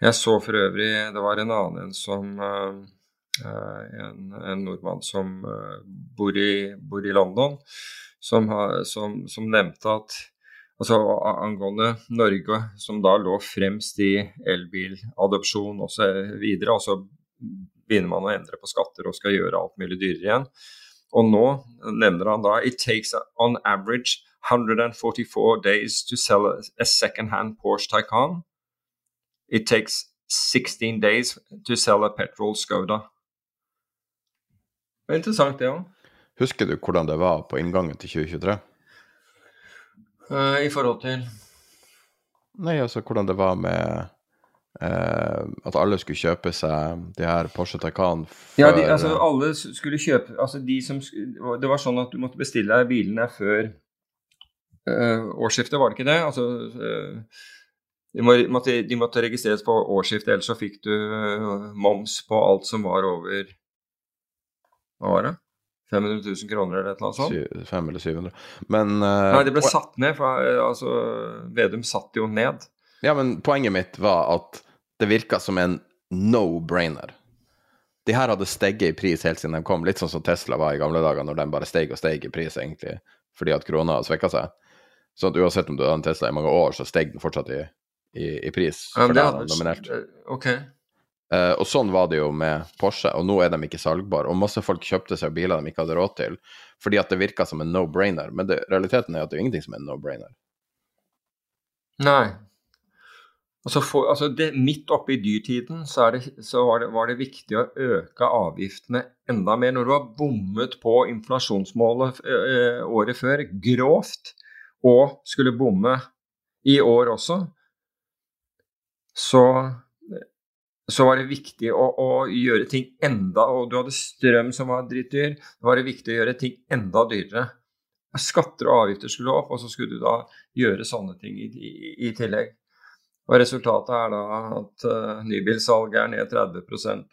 Jeg så for øvrig Det var en annen som uh, en, en, nordmann som bor, i, bor, i, London, som, har, som, som, nevnte at altså angående Norge, som da lå fremst i elbiladopsjon osv., og så begynner man å endre på skatter og skal gjøre alt mulig dyrere igjen. Og nå nevner han da It takes on average 144 days to sell a second hand Porsche Taycan. It takes 16 days to sell a petrol Skoda. Er interessant, det òg. Husker du hvordan det var på inngangen til 2023? Uh, eh, I forhold til Nei, altså hvordan det var med uh, at alle skulle kjøpe seg de her Porsche Taycan før Ja, de, altså alle skulle kjøpe Altså de som Det var sånn at du måtte bestille deg bilene før uh, årsskiftet, var det ikke det? Altså de, måtte, de, måtte, registreres på årsskiftet, ellers så fikk du moms på alt som var over Hva var det? 500 000 kroner eller et eller annet sånt? 500 eller 700. Men uh, Nei, det ble satt ned. For, altså, Vedum satt jo ned. Ja, men poenget mitt var at det virka som en no-brainer. De her hadde steget i pris helt siden de kom, litt sånn som Tesla var i gamle dager, når de bare steg og steg i pris, egentlig, fordi at krona svekka seg. Så at uansett om du hadde en Tesla i mange år, så steg den fortsatt i, i, i pris. Ja, for det hadde, nominert. Ok. Uh, og sånn var det jo med Porsche, og nå er de ikke salgbare. Og masse folk kjøpte seg biler de ikke hadde råd til, fordi at det virka som en no-brainer. Men det, realiteten er at det er ingenting som er en no-brainer. Nei. Altså, for, altså det, midt oppe i dyrtiden så, det, så var, var, det, viktig å øke avgiftene enda mer. Når du har bommet på inflasjonsmålet øh, året før grovt, og skulle bomme i år også, så så var det viktig å, å, gjøre ting enda Og du hadde strøm som var drittdyr. Da var det viktig å gjøre ting enda dyrere. Skatter og avgifter skulle opp, og så skulle du da gjøre sånne ting i, i, i tillegg. Og Resultatet er da at uh, nybilsalget er ned 30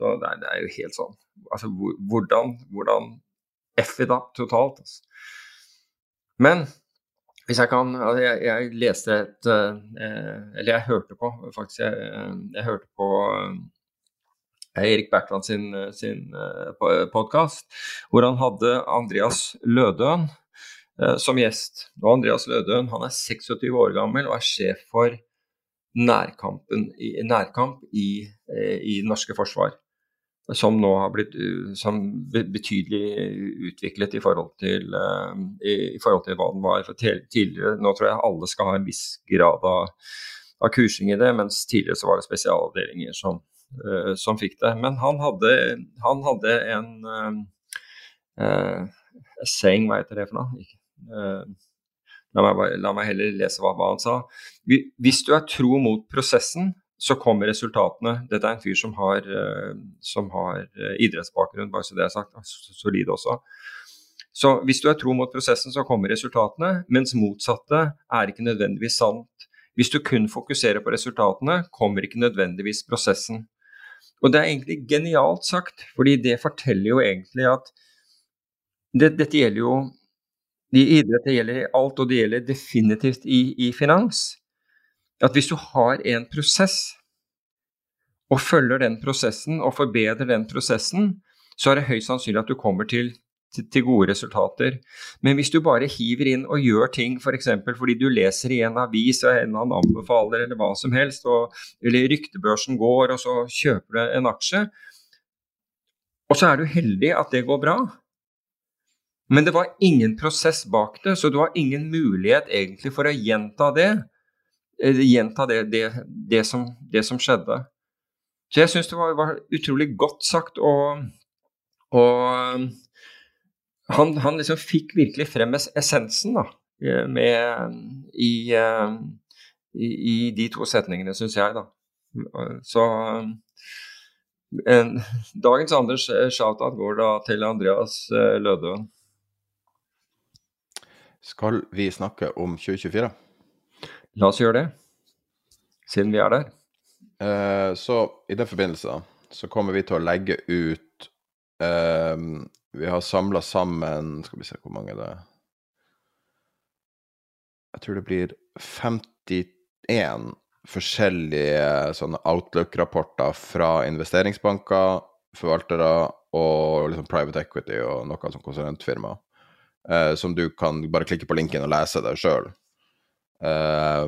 og det er, det er, jo helt sånn Altså, hvordan, hvordan F i da, totalt. Altså. Men hvis jeg kan altså jeg, jeg, leste et uh, Eller jeg hørte på, faktisk. Jeg, eh, jeg hørte på Erik Bertrand sin, sin podkast, hvor han hadde Andreas Lødøen som gjest. Og Andreas Lødøen han er 26 år gammel og er sjef for nærkampen, i, nærkamp i, i det norske forsvar som nå har blitt uh, betydelig utviklet i forhold, til, uh, i, forhold til hva den var tidligere. Nå tror jeg alle skal ha en viss grad av, av kursing i det, mens tidligere så var det spesialavdelinger som, uh, som fikk det. Men han hadde, han hadde en saying, hva heter det for noe? La meg, la meg, heller lese hva, hva han sa. Hvis du er tro mot prosessen, så kommer resultatene. Dette er en fyr som har, eh, som har eh, idrettsbakgrunn, bare så det er sagt. Solid også. Så hvis du er tro mot prosessen, så kommer resultatene. Mens motsatte er ikke nødvendigvis sant. Hvis du kun fokuserer på resultatene, kommer ikke nødvendigvis prosessen. Og det er egentlig genialt sagt, fordi det forteller jo egentlig at det, dette gjelder jo i idrett, det gjelder alt, og det gjelder definitivt i, i finans at hvis du har en prosess, og følger den prosessen og forbedrer den prosessen, så er det høyst sannsynlig at du kommer til til, til gode resultater. Men hvis du bare hiver inn og gjør ting f.eks. For fordi du leser i en avis og en annen anbefaler eller hva som helst, og, eller ryktebørsen går, og så kjøper du en aksje, og så er du heldig at det går bra. Men det var ingen prosess bak det, så du har ingen mulighet egentlig for å gjenta det. Eh, gjenta det, det, det, som, det som, skjedde. Så jeg syns det var, var, utrolig godt sagt. og, og han, han, liksom fikk virkelig frem essensen da, eh, med, i, eh, i, i, de to setningene, syns jeg. da. Så en, dagens Anders shoutout går da til Andreas eh, Lødøen. Skal vi snakke om 2024? La oss gjøre det, siden vi er der. Eh, så i den forbindelse så kommer vi til å legge ut eh, vi har samla sammen Skal vi se hvor mange det er. Jeg tror det blir 51 forskjellige sånne Outlook-rapporter fra investeringsbanker, forvaltere og liksom private equity og noe som konsulentfirma. Eh, som du kan bare klikke på linken og lese deg sjøl. Eh,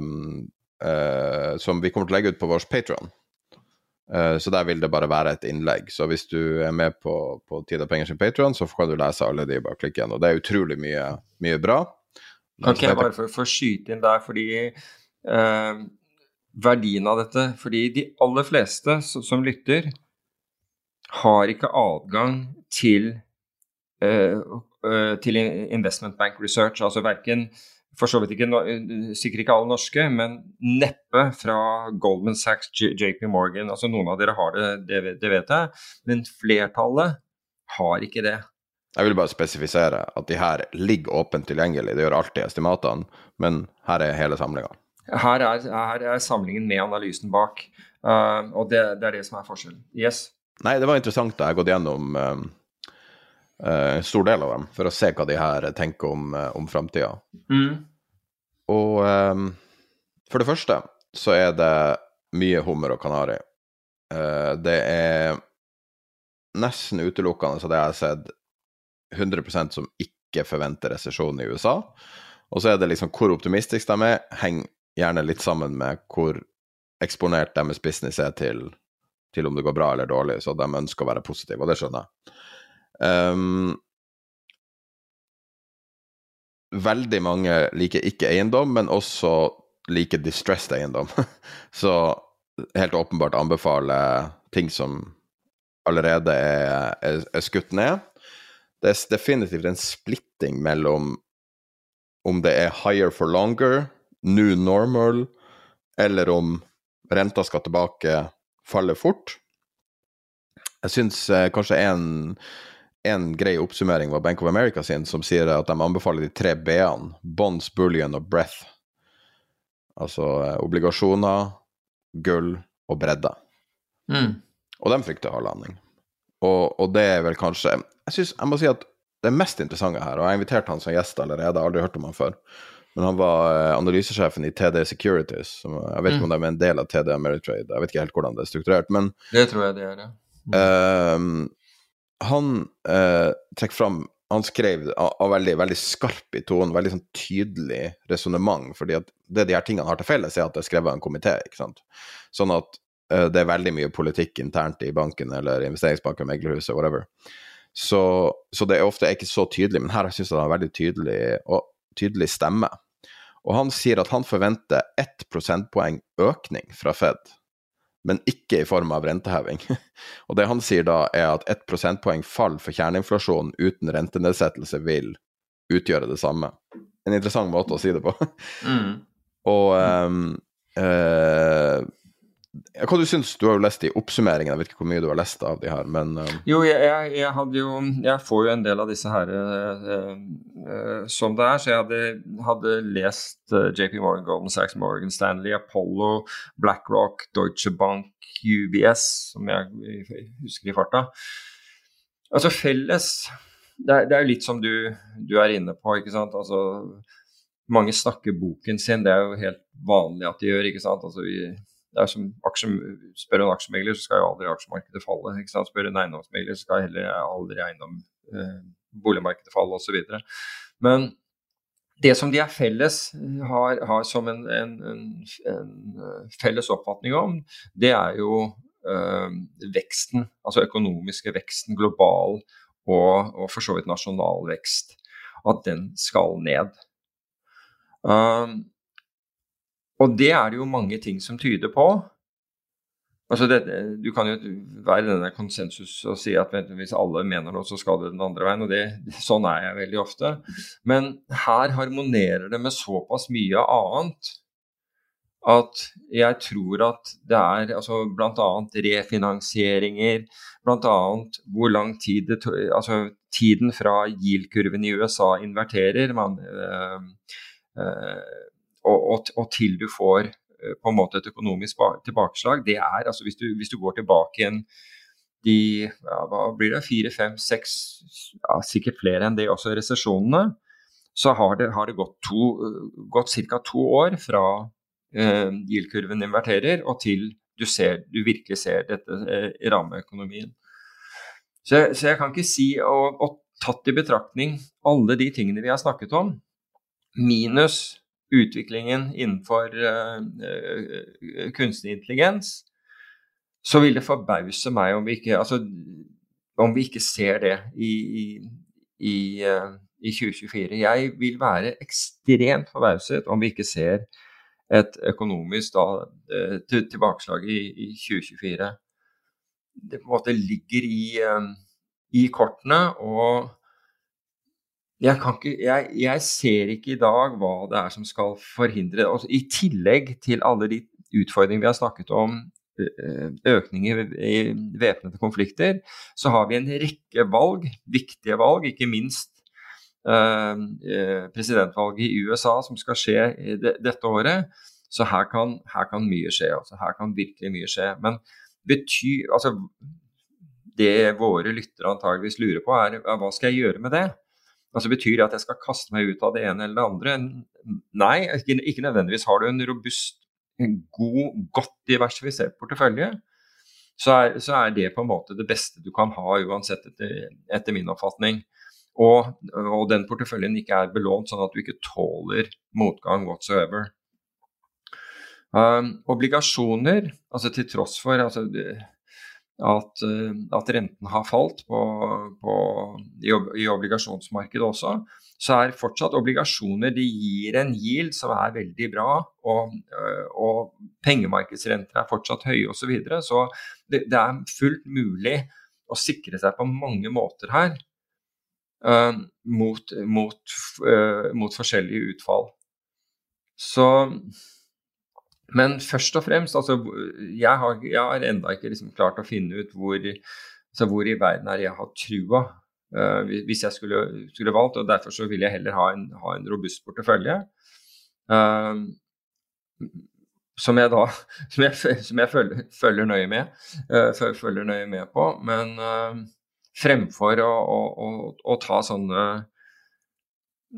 eh, som vi kommer til å legge ut på vår Patron. Eh, så der vil det bare være et innlegg. Så hvis du er med på, på Tid og penger sin Patron, så kan du lese alle de, bare klikke igjen. Og det er utrolig mye, mye bra. Ikke jeg bare få, å skyte inn der, fordi eh, verdien av dette Fordi de aller fleste som, som lytter, har ikke adgang til, eh, eh til investment bank research. Altså verken for så vidt ikke, sikkert ikke alle norske, men neppe fra Goldman Sachs, JP Morgan. altså Noen av dere har det, det, det, vet jeg, men flertallet har ikke det. Jeg vil bare spesifisere at de her ligger åpent tilgjengelig, det gjør alltid estimatene, men her er hele samlinga. Her er, her er, samlingen med analysen bak, uh, og det, det, er det som er forskjellen. Yes? Nei, det var interessant da jeg har gått gjennom uh, en stor del av dem, for å se hva de her tenker om, uh, om framtida. Mm. Og um, for det første så er det mye hummer og kanari. Uh, det er nesten utelukkende, så det jeg har sett, 100% som ikke forventer resesjon i USA. Og så er det liksom hvor optimistisk de er, henger gjerne litt sammen med hvor eksponert deres business er til, til om det går bra eller dårlig, så de ønsker å være positive, og det skjønner jeg. Um, veldig mange liker ikke eiendom, men også liker distressed eiendom. Så helt åpenbart anbefaler ting som allerede er, er, er, skutt ned. Det er definitivt en splitting mellom om det er higher for longer, new normal, eller om renta skal tilbake, faller fort. Jeg syns eh, kanskje en en grei oppsummering var Bank of America sin, som sier at de anbefaler de tre B-ene. Bonds, bullion og breath. Altså eh, obligasjoner, gull og bredde. Mm. Og de frykter hardlanding. Og, og det er vel kanskje Jeg synes, jeg må si at det mest interessante her, og jeg har invitert han som gjest allerede, jeg har aldri hørt om han før, men han var eh, analysesjefen i TD Securities. Som, jeg vet ikke mm. om de er en del av TD Ameritrade, jeg vet ikke helt hvordan det er strukturert, men Det tror jeg det er, ja. Mm. Uh, han eh, trekker fram Han skrev av veldig, veldig skarp i tonen, veldig sånn tydelig resonnement. fordi at det de her tingene har til felles, er at det er skrevet av en komité. ikke sant? Sånn at eh, det er veldig mye politikk internt i banken eller investeringsbanken, meglerhuset, whatever. Så, så, det er ofte ikke så tydelig, men her syns jeg det har veldig tydelig, og, tydelig stemme. Og han sier at han forventer ett prosentpoeng økning fra Fed men ikke i form av renteheving. Og det han sier da, er at ett prosentpoeng fall for kjerneinflasjon uten rentenedsettelse vil utgjøre det samme. En interessant måte å si det på. Mm. Og um, uh, hva du syns du har jo lest i oppsummeringen, jeg vet ikke hvor mye du har lest av de her, men uh... Jo, jeg, jeg, jeg, hadde jo Jeg får jo en del av disse her uh, uh, som det er, så jeg hadde, hadde lest JP Morgan, Goldman Sachs, Morgan Stanley, Apollo, BlackRock, Deutsche Bank, UBS, som jeg husker i farta. Altså felles det er, det er litt som du, du, er inne på, ikke sant. Altså mange snakker boken sin, det er jo helt vanlig at de gjør, ikke sant. Altså vi det er som aksje, Spør en aksjemegler, så skal jo aldri aksjemarkedet falle. ikke sant? Spør en eiendomsmegler, så skal heller aldri eiendom eh, boligmarkedet falle osv. Men det som de er felles, har, har som en, en, en, en, felles oppfatning om, det er jo øh, veksten, altså økonomiske veksten, global og, og for så vidt nasjonal vekst. At den skal ned. Um, og det er det jo mange ting som tyder på. Altså det, du kan jo være denne konsensus og si at hvis alle mener noe, så skal det den andre veien. og det, Sånn er jeg veldig ofte. Men her harmonerer det med såpass mye annet at jeg tror at det er altså bl.a. refinansieringer, bl.a. hvor lang tid det altså tiden fra yield-kurven i USA inverterer man, øh, øh, og, og, og, til du får Eh, på en måte et økonomisk tilbakeslag, det er altså hvis du, hvis du går tilbake igjen de ja, hva blir det, fire, fem, seks, ja, sikkert flere enn det også, resesjonene, så har det, har det gått, to, gått ca. to år fra eh, yield-kurven inverterer og til du, ser, du virkelig ser dette eh, i rammeøkonomien. Så, så, jeg kan ikke si, og, og tatt i betraktning alle de tingene vi har snakket om, minus utviklingen innenfor uh, kunstig intelligens, så vil det forbause meg om vi ikke, altså, om vi ikke ser det i, i, uh, i 2024. Jeg vil være ekstremt forbauset om vi ikke ser et økonomisk da, tilbakeslag i, i, 2024. Det på en måte ligger i, i kortene. og jeg, ikke, jeg, jeg, ser ikke i dag hva det er som skal forhindre. Altså, I tillegg til alle de utfordringene vi har snakket om, økning i væpnede konflikter, så har vi en rekke valg, viktige valg, ikke minst uh, presidentvalget i USA som skal skje de, dette året. Så her kan, her kan mye skje. Altså, her kan virkelig mye skje. Men betyr, altså, det våre lyttere antageligvis lurer på, er hva skal jeg gjøre med det? Altså Betyr det at jeg skal kaste meg ut av det ene eller det andre? Nei, ikke, nødvendigvis. Har du en robust, god, godt diversifisert portefølje, så er, så er, det på en måte det beste du kan ha uansett, etter, etter min oppfatning. Og, og, den porteføljen ikke er belånt sånn at du ikke tåler motgang whatsoever. Um, obligasjoner, altså til tross for altså, at, eh, at renten har falt på, på, i, i, obligasjonsmarkedet også, så er fortsatt obligasjoner de gir en yield som er veldig bra. Og, eh, og pengemarkedsrenter er fortsatt høye osv. Så, videre, så det, det, er fullt mulig å sikre seg på mange måter her uh, mot, mot, uh, mot forskjellige utfall. Så men først og fremst, altså Jeg har, har enda ikke liksom klart å finne ut hvor, altså hvor i verden er jeg har trua. Uh, hvis jeg skulle, skulle, valgt, og derfor så vil jeg heller ha en, ha en robust portefølje. Uh, som jeg da som jeg, som jeg følger, følger, nøye med, uh, følger nøye med på. Men fremfor å, å, å, å, ta sånne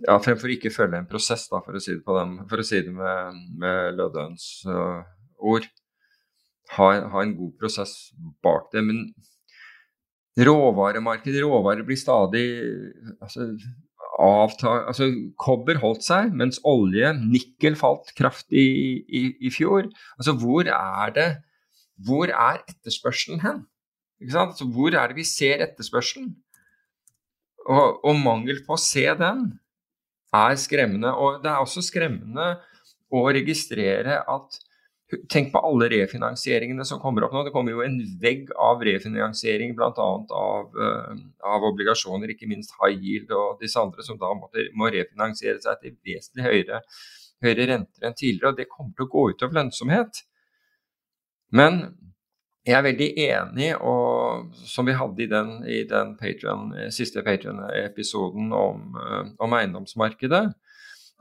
ja, fremfor ikke følge en prosess, da, for å si det, den, for å si det med, med Lødøens uh, ord. Ha, ha, en god prosess bak det. Men råvaremarkedet, råvarer blir stadig altså, avta, altså, Kobber holdt seg, mens olje, nikkel, falt kraftig i, i, fjor. Altså, hvor er det Hvor er etterspørselen hen? Altså, hvor er det vi ser etterspørselen? Og, og mangel på å se den er skremmende. Og det er også skremmende å registrere at Tenk på alle refinansieringene som kommer opp nå. Det kommer jo en vegg av refinansiering bl.a. Av, uh, av obligasjoner, ikke minst high yield og disse andre, som da må, må refinansiere seg til vesentlig høyere, høyere renter enn tidligere. og Det kommer til å gå utover lønnsomhet. Men jeg er veldig enig, og som vi hadde i den, i den Patreon, siste Patrion-episoden om, eh, om, eiendomsmarkedet,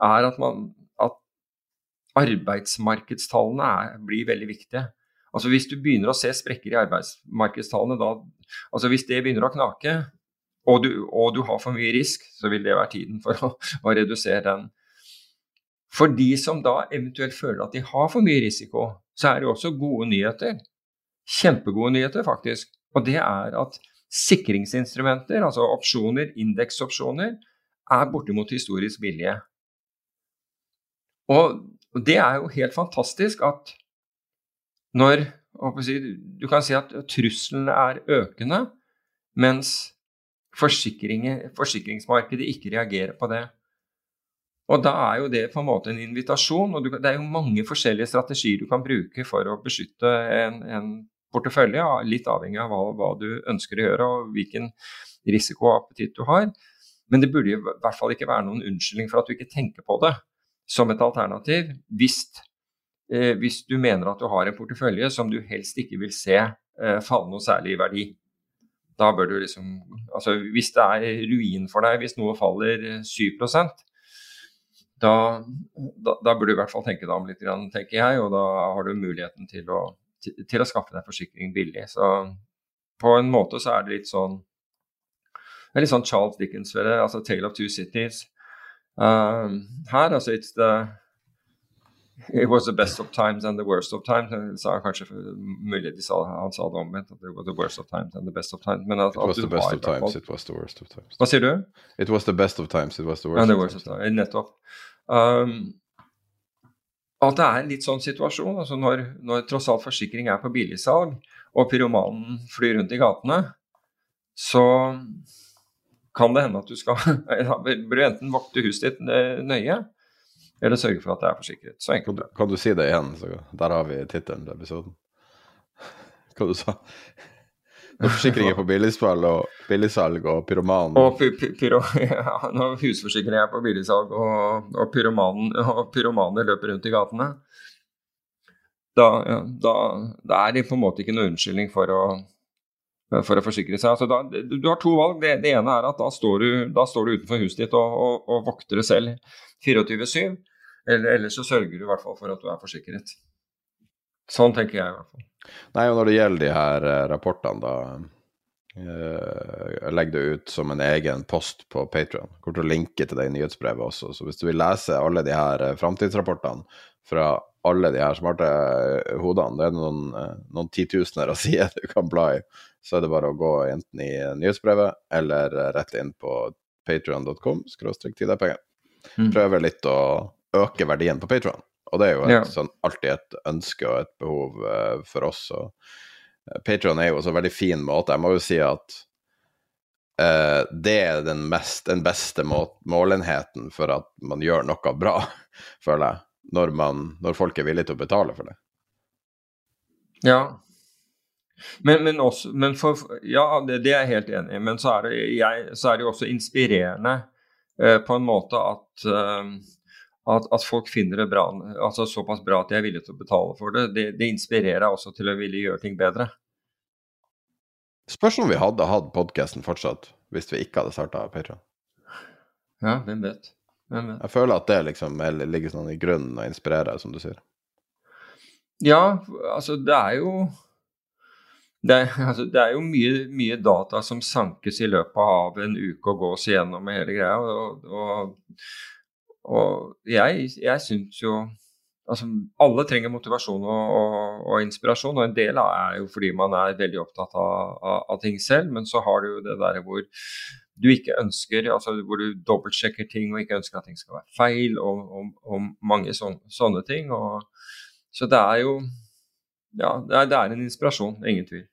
er at, man, at arbeidsmarkedstallene er, blir veldig viktige. Altså Hvis du begynner å se sprekker i arbeidsmarkedstallene, da, altså hvis det begynner å knake, og du, og du, har for mye risk, så vil det være tiden for å, å redusere den. For de som da eventuelt føler at de har for mye risiko, så er det også gode nyheter kjempegode nyheter, faktisk. Og det er at sikringsinstrumenter, altså opsjoner, indeksopsjoner, er bortimot historisk billige. Og det er jo helt fantastisk at når Du kan si at truslene er økende, mens forsikringsmarkedet ikke reagerer på det. Og da er jo det på en måte en invitasjon. og Det er jo mange forskjellige strategier du kan bruke for å beskytte en, en portefølje, litt avhengig av hva, hva, du ønsker å gjøre og hvilken risiko og appetitt du har. Men det burde i hvert fall ikke være noen unnskyldning for at du ikke tenker på det som et alternativ, hvis, eh, hvis du mener at du har en portefølje som du helst ikke vil se eh, falle noe særlig i verdi. Da bør du liksom Altså hvis det er ruin for deg, hvis noe faller 7 da, da, da burde du i hvert fall tenke deg om litt, tenker jeg, og da har du muligheten til å, til, å skaffe deg forsikring billig. Så på en måte så er det litt sånn det er litt sånn Charles Dickens altså 'Tale of Two Cities'. Um, her, altså it's the It was the best of times and the worst of times. Sa kanskje mulig de sa, han sa det omvendt, at det var the worst of times and the best of times. Men at, it was the best of times, it was the worst of times. Hva sier du? It was the best of times, it was the worst, and the worst of times. times. Nettopp. Um, at det er en litt sånn situasjon, altså når, når tross alt forsikring er på billigsalg, og pyromanen flyr rundt i gatene, så kan det hende at du skal bør du enten vokte huset ditt nøye, eller sørge for at det er forsikret. Så enkelt. Kan du, du si det igjen? Der har vi tittelen til episoden. Hva du sa Når forsikring er på billigsalg og, billigsalg og pyroman Og py, py, pyro, ja, Når husforsikring er på billigsalg og, og, pyromanen, og pyromaner løper rundt i gatene, da, da, da er det på en måte ikke noe unnskyldning for å for å forsikre seg. Altså da, du har to valg. Det, det, ene er at da står du, står du utenfor huset ditt og, og, og vokter det selv 24-7. Eller, eller, så sørger du i hvert fall for at du er forsikret. Sånn tenker jeg i hvert fall. Nei, og når det gjelder de her uh, rapportene, da jeg legger det ut som en egen post på Patrion. Kommer til å linke til det i nyhetsbrevet også. Så hvis du vil lese alle de her uh, framtidsrapportene fra alle de her smarte hodene, det er noen, noen titusener av sider du kan bla i så er det bare å gå enten i nyhetsbrevet eller rett inn på patrion.com. Mm. Prøve litt å øke verdien på Patron. Og det er jo et, ja. sånn, alltid et ønske og et behov uh, for oss. Og uh, Patron er jo også en veldig fin måte. Jeg må jo si at uh, det er den, mest, den beste må målenheten for at man gjør noe bra, føler jeg. Når, man, når folk er villige til å betale for det. Ja, men, men, også, men for, ja, det, det, er jeg helt enig i. Men så er det, jeg, så er det jo også inspirerende eh, på en måte at, eh, at, at, folk finner det bra, altså såpass bra at de er villige til å betale for det. Det, det inspirerer også til å ville gjøre ting bedre. Spørs om vi hadde hatt podkasten fortsatt hvis vi ikke hadde starta Patron. Ja, hvem vet. hvem vet. Jeg føler at det liksom ligger sånn i grunnen og inspirerer, som du sier. Ja, altså det er jo det, altså, det, er jo mye, mye, data som sankes i løpet av en uke og gås igjennom med hele greia. Og, og, og jeg, jeg syns jo Altså, alle trenger motivasjon og, og, og, inspirasjon, og en del er jo fordi man er veldig opptatt av, av, av ting selv, men så har du jo det der hvor du ikke ønsker, altså hvor du dobbeltsjekker ting og ikke ønsker at ting skal være feil, og, og mange sånne, sånne ting. så det er jo Ja, det er, det er en inspirasjon, ingen tvil.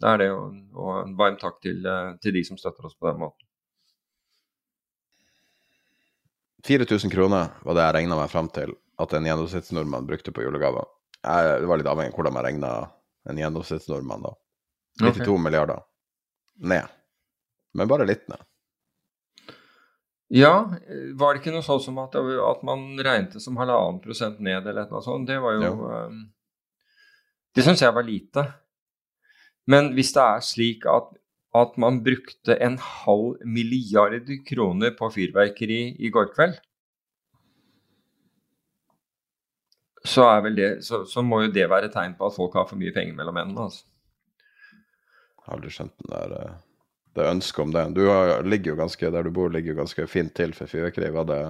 Det er det, og en varm takk til, eh, til, de som støtter oss på den måten. 4000 kroner var det jeg regna meg fram til at en gjennomsnittsnordmann brukte på julegaver. Det var litt avhengig av hvordan man regna en gjennomsnittsnordmann da. 92 okay. milliarder ned. Men bare litt ned. Ja, var det ikke noe sånn som at, at man regnet som halvannen prosent ned, eller noe sånt? Det var jo um, Det syns jeg var lite. Men hvis det er slik at, at man brukte en halv milliard kroner på fyrverkeri i går kveld, så, det, så, så, må jo det være et tegn på at folk har for mye penger mellom hendene. Altså. Jeg har aldri skjønt den der, eh, det ønsket om det. Du ligger jo ganske, Der du bor, ligger jo ganske fint til for fyrverkeri. Var, det,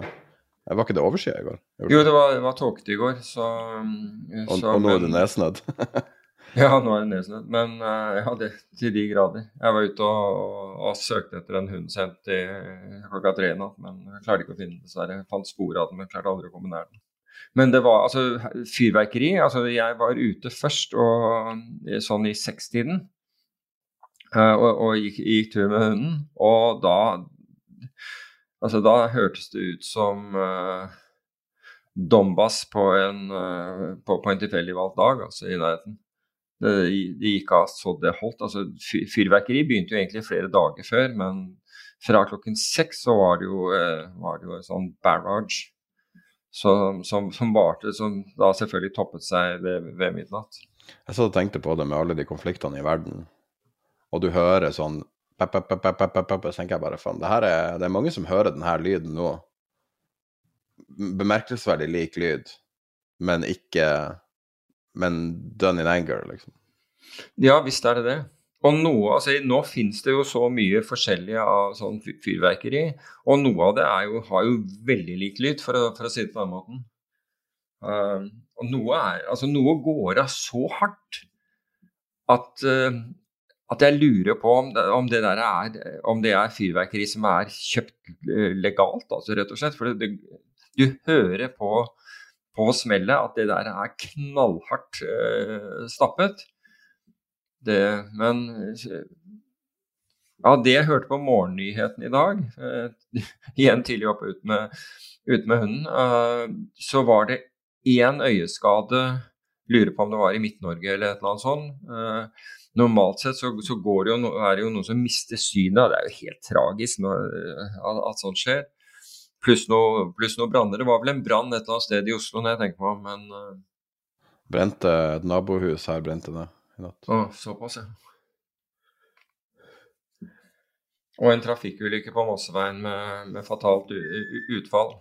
var ikke det overskyet i går? Jo, det var, var tåkete i går, så, og, og nå er det nedsnødd? Ja, nå er det nedsnødd. Men uh, ja, det, til de grader. Jeg var ute og, og, og søkte etter en hund sent i klokka tre i natt, men jeg klarte ikke å finne den, dessverre. Jeg fant spor av den, men klarte aldri å komme nær den. Men det var altså fyrverkeri. Altså, jeg var ute først og, sånn i sekstiden uh, og, og gikk, gikk, tur med hunden, og da Altså, da hørtes det ut som uh, Dombas på en, uh, en tilfeldig valgt dag, altså i nærheten. Det, det gikk av så det holdt. Altså, fyrverkeri begynte jo egentlig flere dager før, men fra klokken seks så var det jo, uh, var det jo en sånn barrage som, som, som varte, som da selvfølgelig toppet seg ved, ved midnatt. Jeg så og tenkte på det med alle de konfliktene i verden, og du hører sånn pep, pep, pep, pep, pep, pep, så tenker jeg bare faen, det, er, det er mange som hører denne lyden nå bemerkelsesverdig lik lyd, men ikke Men done in anger, liksom. Ja, visst er det det. Og noe, altså Nå finnes det jo så mye forskjellig av sånn fyrverkeri, og noe av det jo, har jo veldig lik lyd, for for å si det på den måten. Uh, og noe, er, altså noe går av så hardt at, uh, at jeg lurer på om det, om det, der er, om det er fyrverkeri som er kjøpt eh, legalt, altså rett og slett. For det, du hører på, på smellet at det der er knallhardt eh, stappet. Det, men ja, det jeg hørte på morgennyheten i dag, eh, igjen tidlig oppe ute med, ut med hunden, eh, så var det én øyeskade Lurer på om det var i Midt-Norge eller et eller annet sånt. normalt sett så, så det jo, er det jo noen som mister synet. Det er jo helt tragisk når, at, at sånt skjer. Pluss noe, plus noe branner. Det var vel en brann et eller annet sted i Oslo, når jeg tenker meg om, men uh... Brente et nabohus her, brente det i natt. Å, såpass, ja. Og en trafikkulykke på Mosseveien med, med fatalt utfall.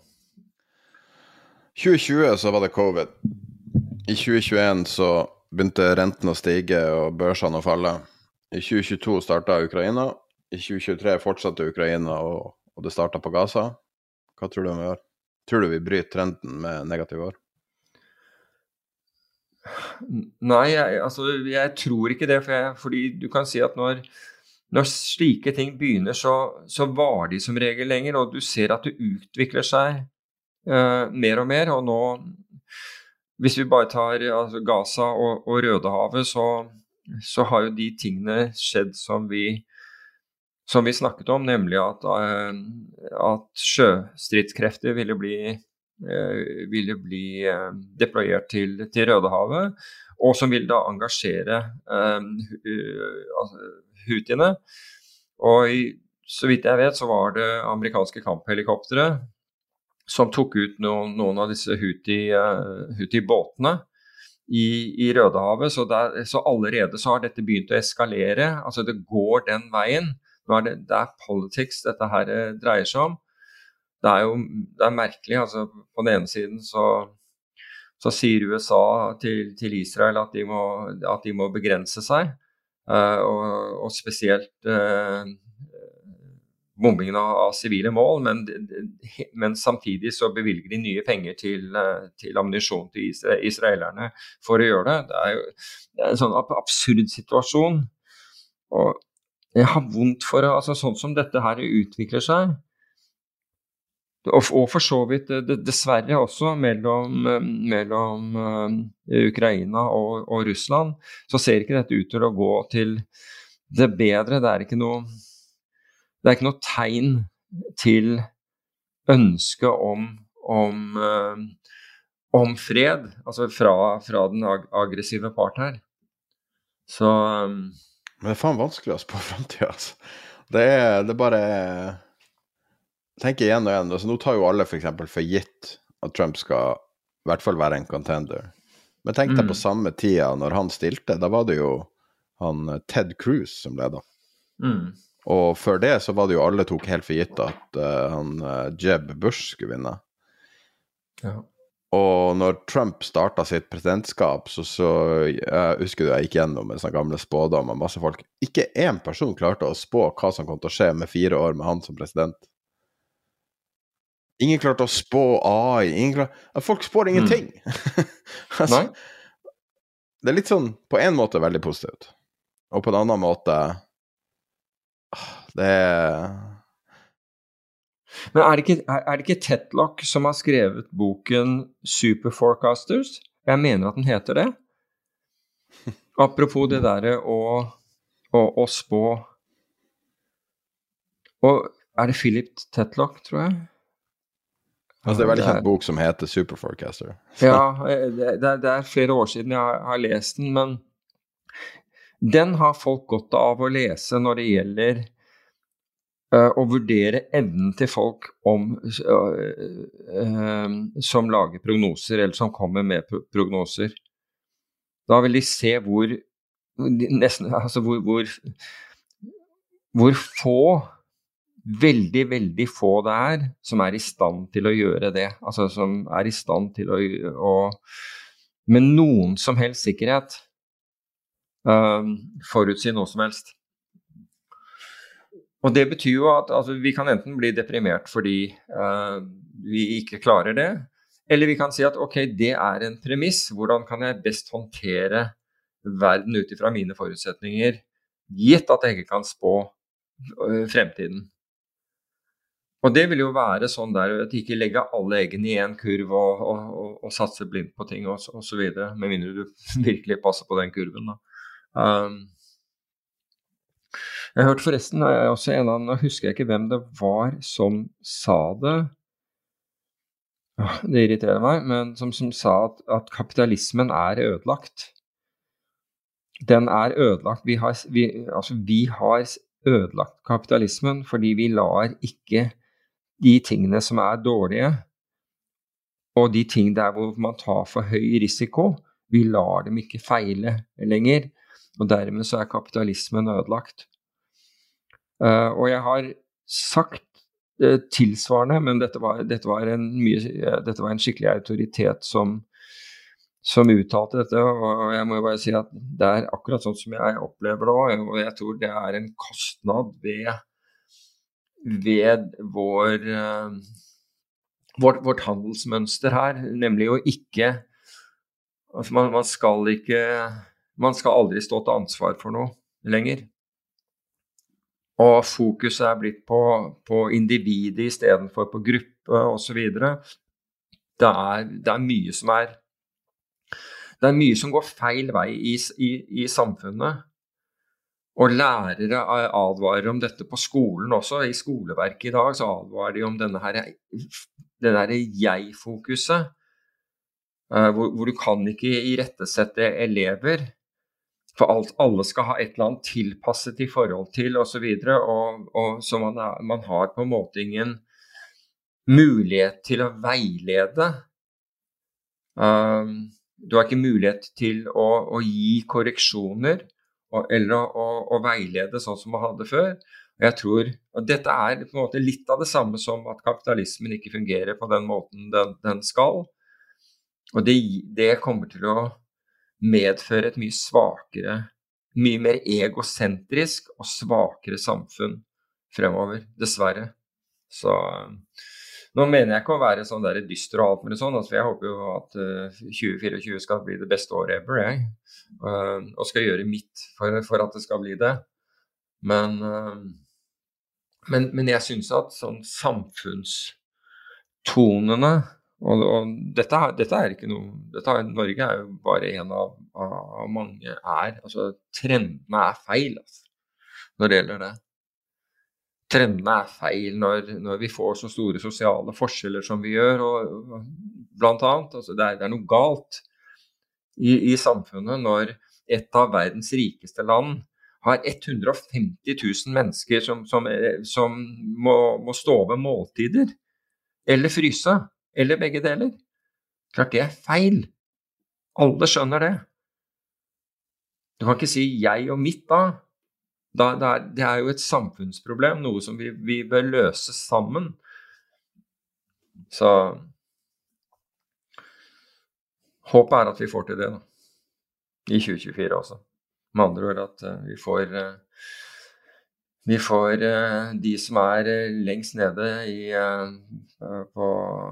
2020 så var det covid. I 2021 så begynte renten å stige og børsene å falle. I 2022 starta Ukraina. I 2023 fortsatte Ukraina, og, og det starta på Gaza. Hva tror du om i år? Tror du vi bryter trenden med negative år? Nei, jeg, altså, jeg tror ikke det. For jeg, fordi du kan si at når, når slike ting begynner, så, så varer de som regel lenger. Og du ser at det utvikler seg uh, mer og mer. Og nå, hvis vi bare tar altså, Gaza og, og Rødehavet, så, så, har jo de tingene skjedd som vi som vi snakket om, nemlig at, uh, at sjøstridskrefter ville bli, uh, ville bli uh, deployert til, til, Rødehavet, og som ville da engasjere hutiene. Og i, så vidt jeg vet, så var det amerikanske kamphelikoptre som tok ut noen, noen av disse Huti-båtene I, i, Rødehavet. Så, der, så, allerede så har dette begynt å eskalere. Altså det går den veien. Det, det er politics dette her eh, dreier seg om. Det er jo det er merkelig. altså På den ene siden så, så sier USA til, til Israel at de, må, at de, må, begrense seg. Uh, og, og, spesielt uh, bombingen av sivile mål, men, men, samtidig så bevilger de nye penger til, til ammunisjon til israelerne for å gjøre det. Det er jo det er en sånn absurd situasjon. Og jeg har vondt for altså Sånn som dette her utvikler seg, og, for så vidt dessverre også mellom, mellom Ukraina og, og, Russland, så ser ikke dette ut til å gå til det bedre. Det er ikke noe, det er ikke noe tegn til ønske om, om, om fred, altså fra, fra den aggressive part her. Så men det er faen vanskelig å spå framtida, altså. Det er, det er bare Tenk igjen og igjen. Altså, nå tar jo alle f.eks. For, for gitt at Trump skal i hvert fall være en contender. Men tenk deg mm. på samme tida, når han stilte, da var det jo han eh, Ted Cruz som leda. Mm. Og før det så var det jo alle tok helt for gitt at uh, han uh, Jeb Bush skulle vinne. Ja. Og når Trump starta sitt presidentskap, så, så jeg husker du jeg gikk gjennom en sånn gamle spådom av masse folk. Ikke én person klarte å spå hva som kom til å skje med fire år med han som president. Ingen klarte å spå AI. Ingen klarte... Folk spår ingenting. Mm. altså, Det er litt sånn på en måte veldig positivt, og på en annen måte ah, Det er Men er det, ikke, er, er det ikke Tetlock som har skrevet boken Superforecasters? Jeg mener at den heter det. Apropos det derre å, å, å spå Og er det Philip Tetlock, tror jeg? Altså, det er en veldig kjent bok som heter Superforecaster. ja, det, det, er flere år siden jeg har, har, lest den, men den har folk godt av å lese når det gjelder å vurdere evnen til folk om, uh, uh, som lager prognoser, eller som kommer med prognoser. Da vil de se hvor nesten, altså hvor, hvor, hvor få veldig, veldig få det er som er i stand til å gjøre det. Altså som er i stand til å, å med noen som helst sikkerhet um, forutsi noe som helst. Og det betyr jo at altså, vi kan enten bli deprimert fordi uh, vi ikke klarer det, eller vi kan si at ok, det er en premiss. Hvordan kan jeg best håndtere verden ut ifra mine forutsetninger, gitt at jeg ikke kan spå uh, fremtiden. Og det vil jo være sånn der at ikke legge alle eggene i én kurv og, og, og, og, satse blindt på ting osv. Med mindre du virkelig passer på den kurven. Um, jeg hørte forresten jeg også en av Nå husker jeg ikke hvem det var som sa det. Det irriterer meg, men som, som sa at, at, kapitalismen er ødelagt. Den er ødelagt. Vi har, vi, altså, vi har ødelagt kapitalismen fordi vi lar ikke de tingene som er dårlige, og de ting der hvor man tar for høy risiko, vi lar dem ikke feile lenger. Og dermed så er kapitalismen ødelagt. Uh, og jeg har sagt uh, tilsvarende, men dette var, dette, var mye, uh, dette var, en skikkelig autoritet som, som uttalte dette. Og jeg må jo bare si at det er akkurat sånn som jeg opplever det òg. Og jeg tror det er en kostnad ved ved vår, vårt, vårt, handelsmønster her, nemlig å ikke altså man, man, skal ikke Man skal aldri stå til ansvar for noe lenger. Og fokuset er blitt på, på individet istedenfor på gruppe osv. Det, er, det er mye som er Det er mye som går feil vei i, i, i samfunnet. Og lærere advarer om dette på skolen også. I skoleverket i dag så advarer de om denne her, denne jeg-fokuset. Uh, hvor, hvor, du kan ikke irettesette elever. For alt, alle skal ha et eller annet tilpasset i forhold til osv. Og, og, og, så man, er, man, har på en måte ingen mulighet til å veilede. Um, du har ikke mulighet til å, å gi korreksjoner eller å, å, å, veilede sånn som man hadde før. Og jeg tror, og Dette er på en måte litt av det samme som at kapitalismen ikke fungerer på den måten den, den skal. Og det, det, kommer til å medføre et mye svakere, mye mer egosentrisk og svakere samfunn fremover, dessverre. Så nå mener jeg ikke å være sånn der dyster og alt mulig sånn. Altså, jeg håper jo at uh, eh, 2024 skal bli det beste året ever, jeg. Uh, og skal gjøre mitt for, for, at det skal bli det. Men, uh, men, men jeg syns at sånn samfunnstonene og, og dette, dette, er ikke noe dette, Norge er jo bare en av, av mange er. Altså trendene er feil altså, når det gjelder det trendene er feil når, når, vi får så store sosiale forskjeller som vi gjør. Og, blant annet, altså det, er, det er noe galt i, i, samfunnet når et av verdens rikeste land har 150 000 mennesker som, som, som må, må, stå ved måltider. Eller fryse. Eller begge deler. Klart det er feil. Alle skjønner det. Du kan ikke si 'jeg og mitt' da. Da, det, er, det, er, jo et samfunnsproblem, noe som vi, vi bør løse sammen. Så Håpet er at vi får til det da. i 2024 også. Med andre ord at uh, vi får uh, vi får eh, de som er eh, lengst nede i, eh, på,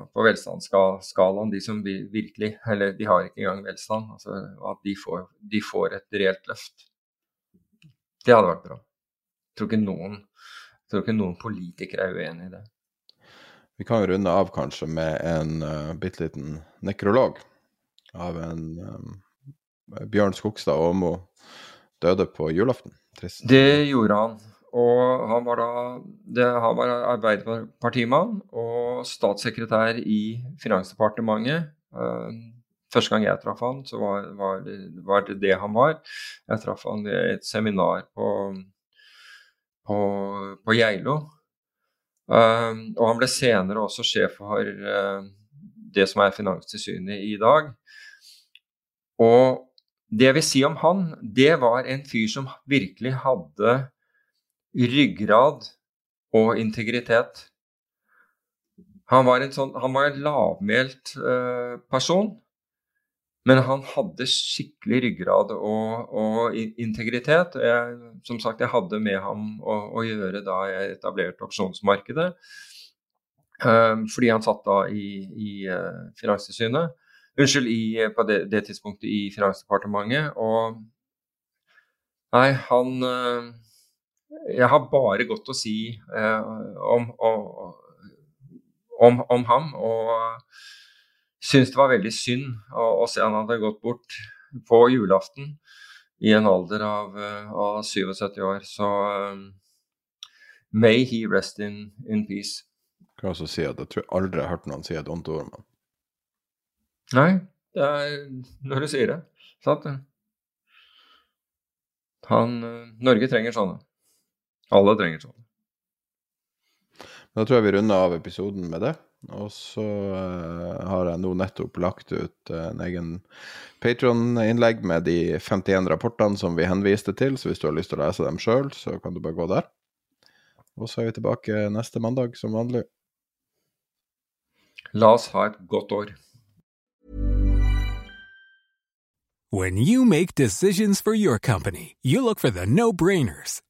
på velstandsskalaen, de som virkelig Eller de har ikke engang velstand. Altså, at de får, de får, et reelt løft. Det hadde vært bra. Jeg tror ikke noen, tror ikke noen politikere er uenig i det. Vi kan runde av kanskje med en uh, bitte liten nekrolog av en um, Bjørn Skogstad Åmo døde på julaften. Trist. Det gjorde han. Og han var da det, han var Arbeiderpartimann og statssekretær i Finansdepartementet. Uh, første gang jeg traff han, så var, var, det, var, det, det han var. Jeg traff han ved et seminar på, på, på Geilo. Uh, og han ble senere også sjef for uh, det som er Finanstilsynet i dag. Og det jeg vil si om han, det var en fyr som virkelig hadde ryggrad og integritet. Han var en, sånn, han var en lavmælt uh, person, men han hadde skikkelig ryggrad og, og integritet. Jeg, som sagt, jeg hadde med ham å, å gjøre da jeg etablerte opsjonsmarkedet. Uh, fordi han satt da i, i uh, Finanstilsynet. Unnskyld, i, på det, det, tidspunktet i Finansdepartementet. Og nei, han jeg har bare godt å si eh, om, om, om, ham. Og syns det var veldig synd å, å, se han hadde gått bort på julaften i en alder av, eh, av 77 år. Så um, may he rest in, in peace. Kan også si at jeg tror aldri jeg har hørt noen si et ondt ord om ham. Nei, det er når du sier det. Sant? Han, Norge trenger sånne. Alle trenger sånn. Da tror jeg vi runder av episoden med det. Og så uh, har jeg nå nettopp lagt ut uh, en egen Patron-innlegg med de 51 rapportene som vi henviste til, så hvis du har lyst til å lese dem sjøl, så kan du bare gå der. Og så er vi tilbake neste mandag som vanlig. La oss ha et godt år. When you make decisions for your company, you look for the no-brainers.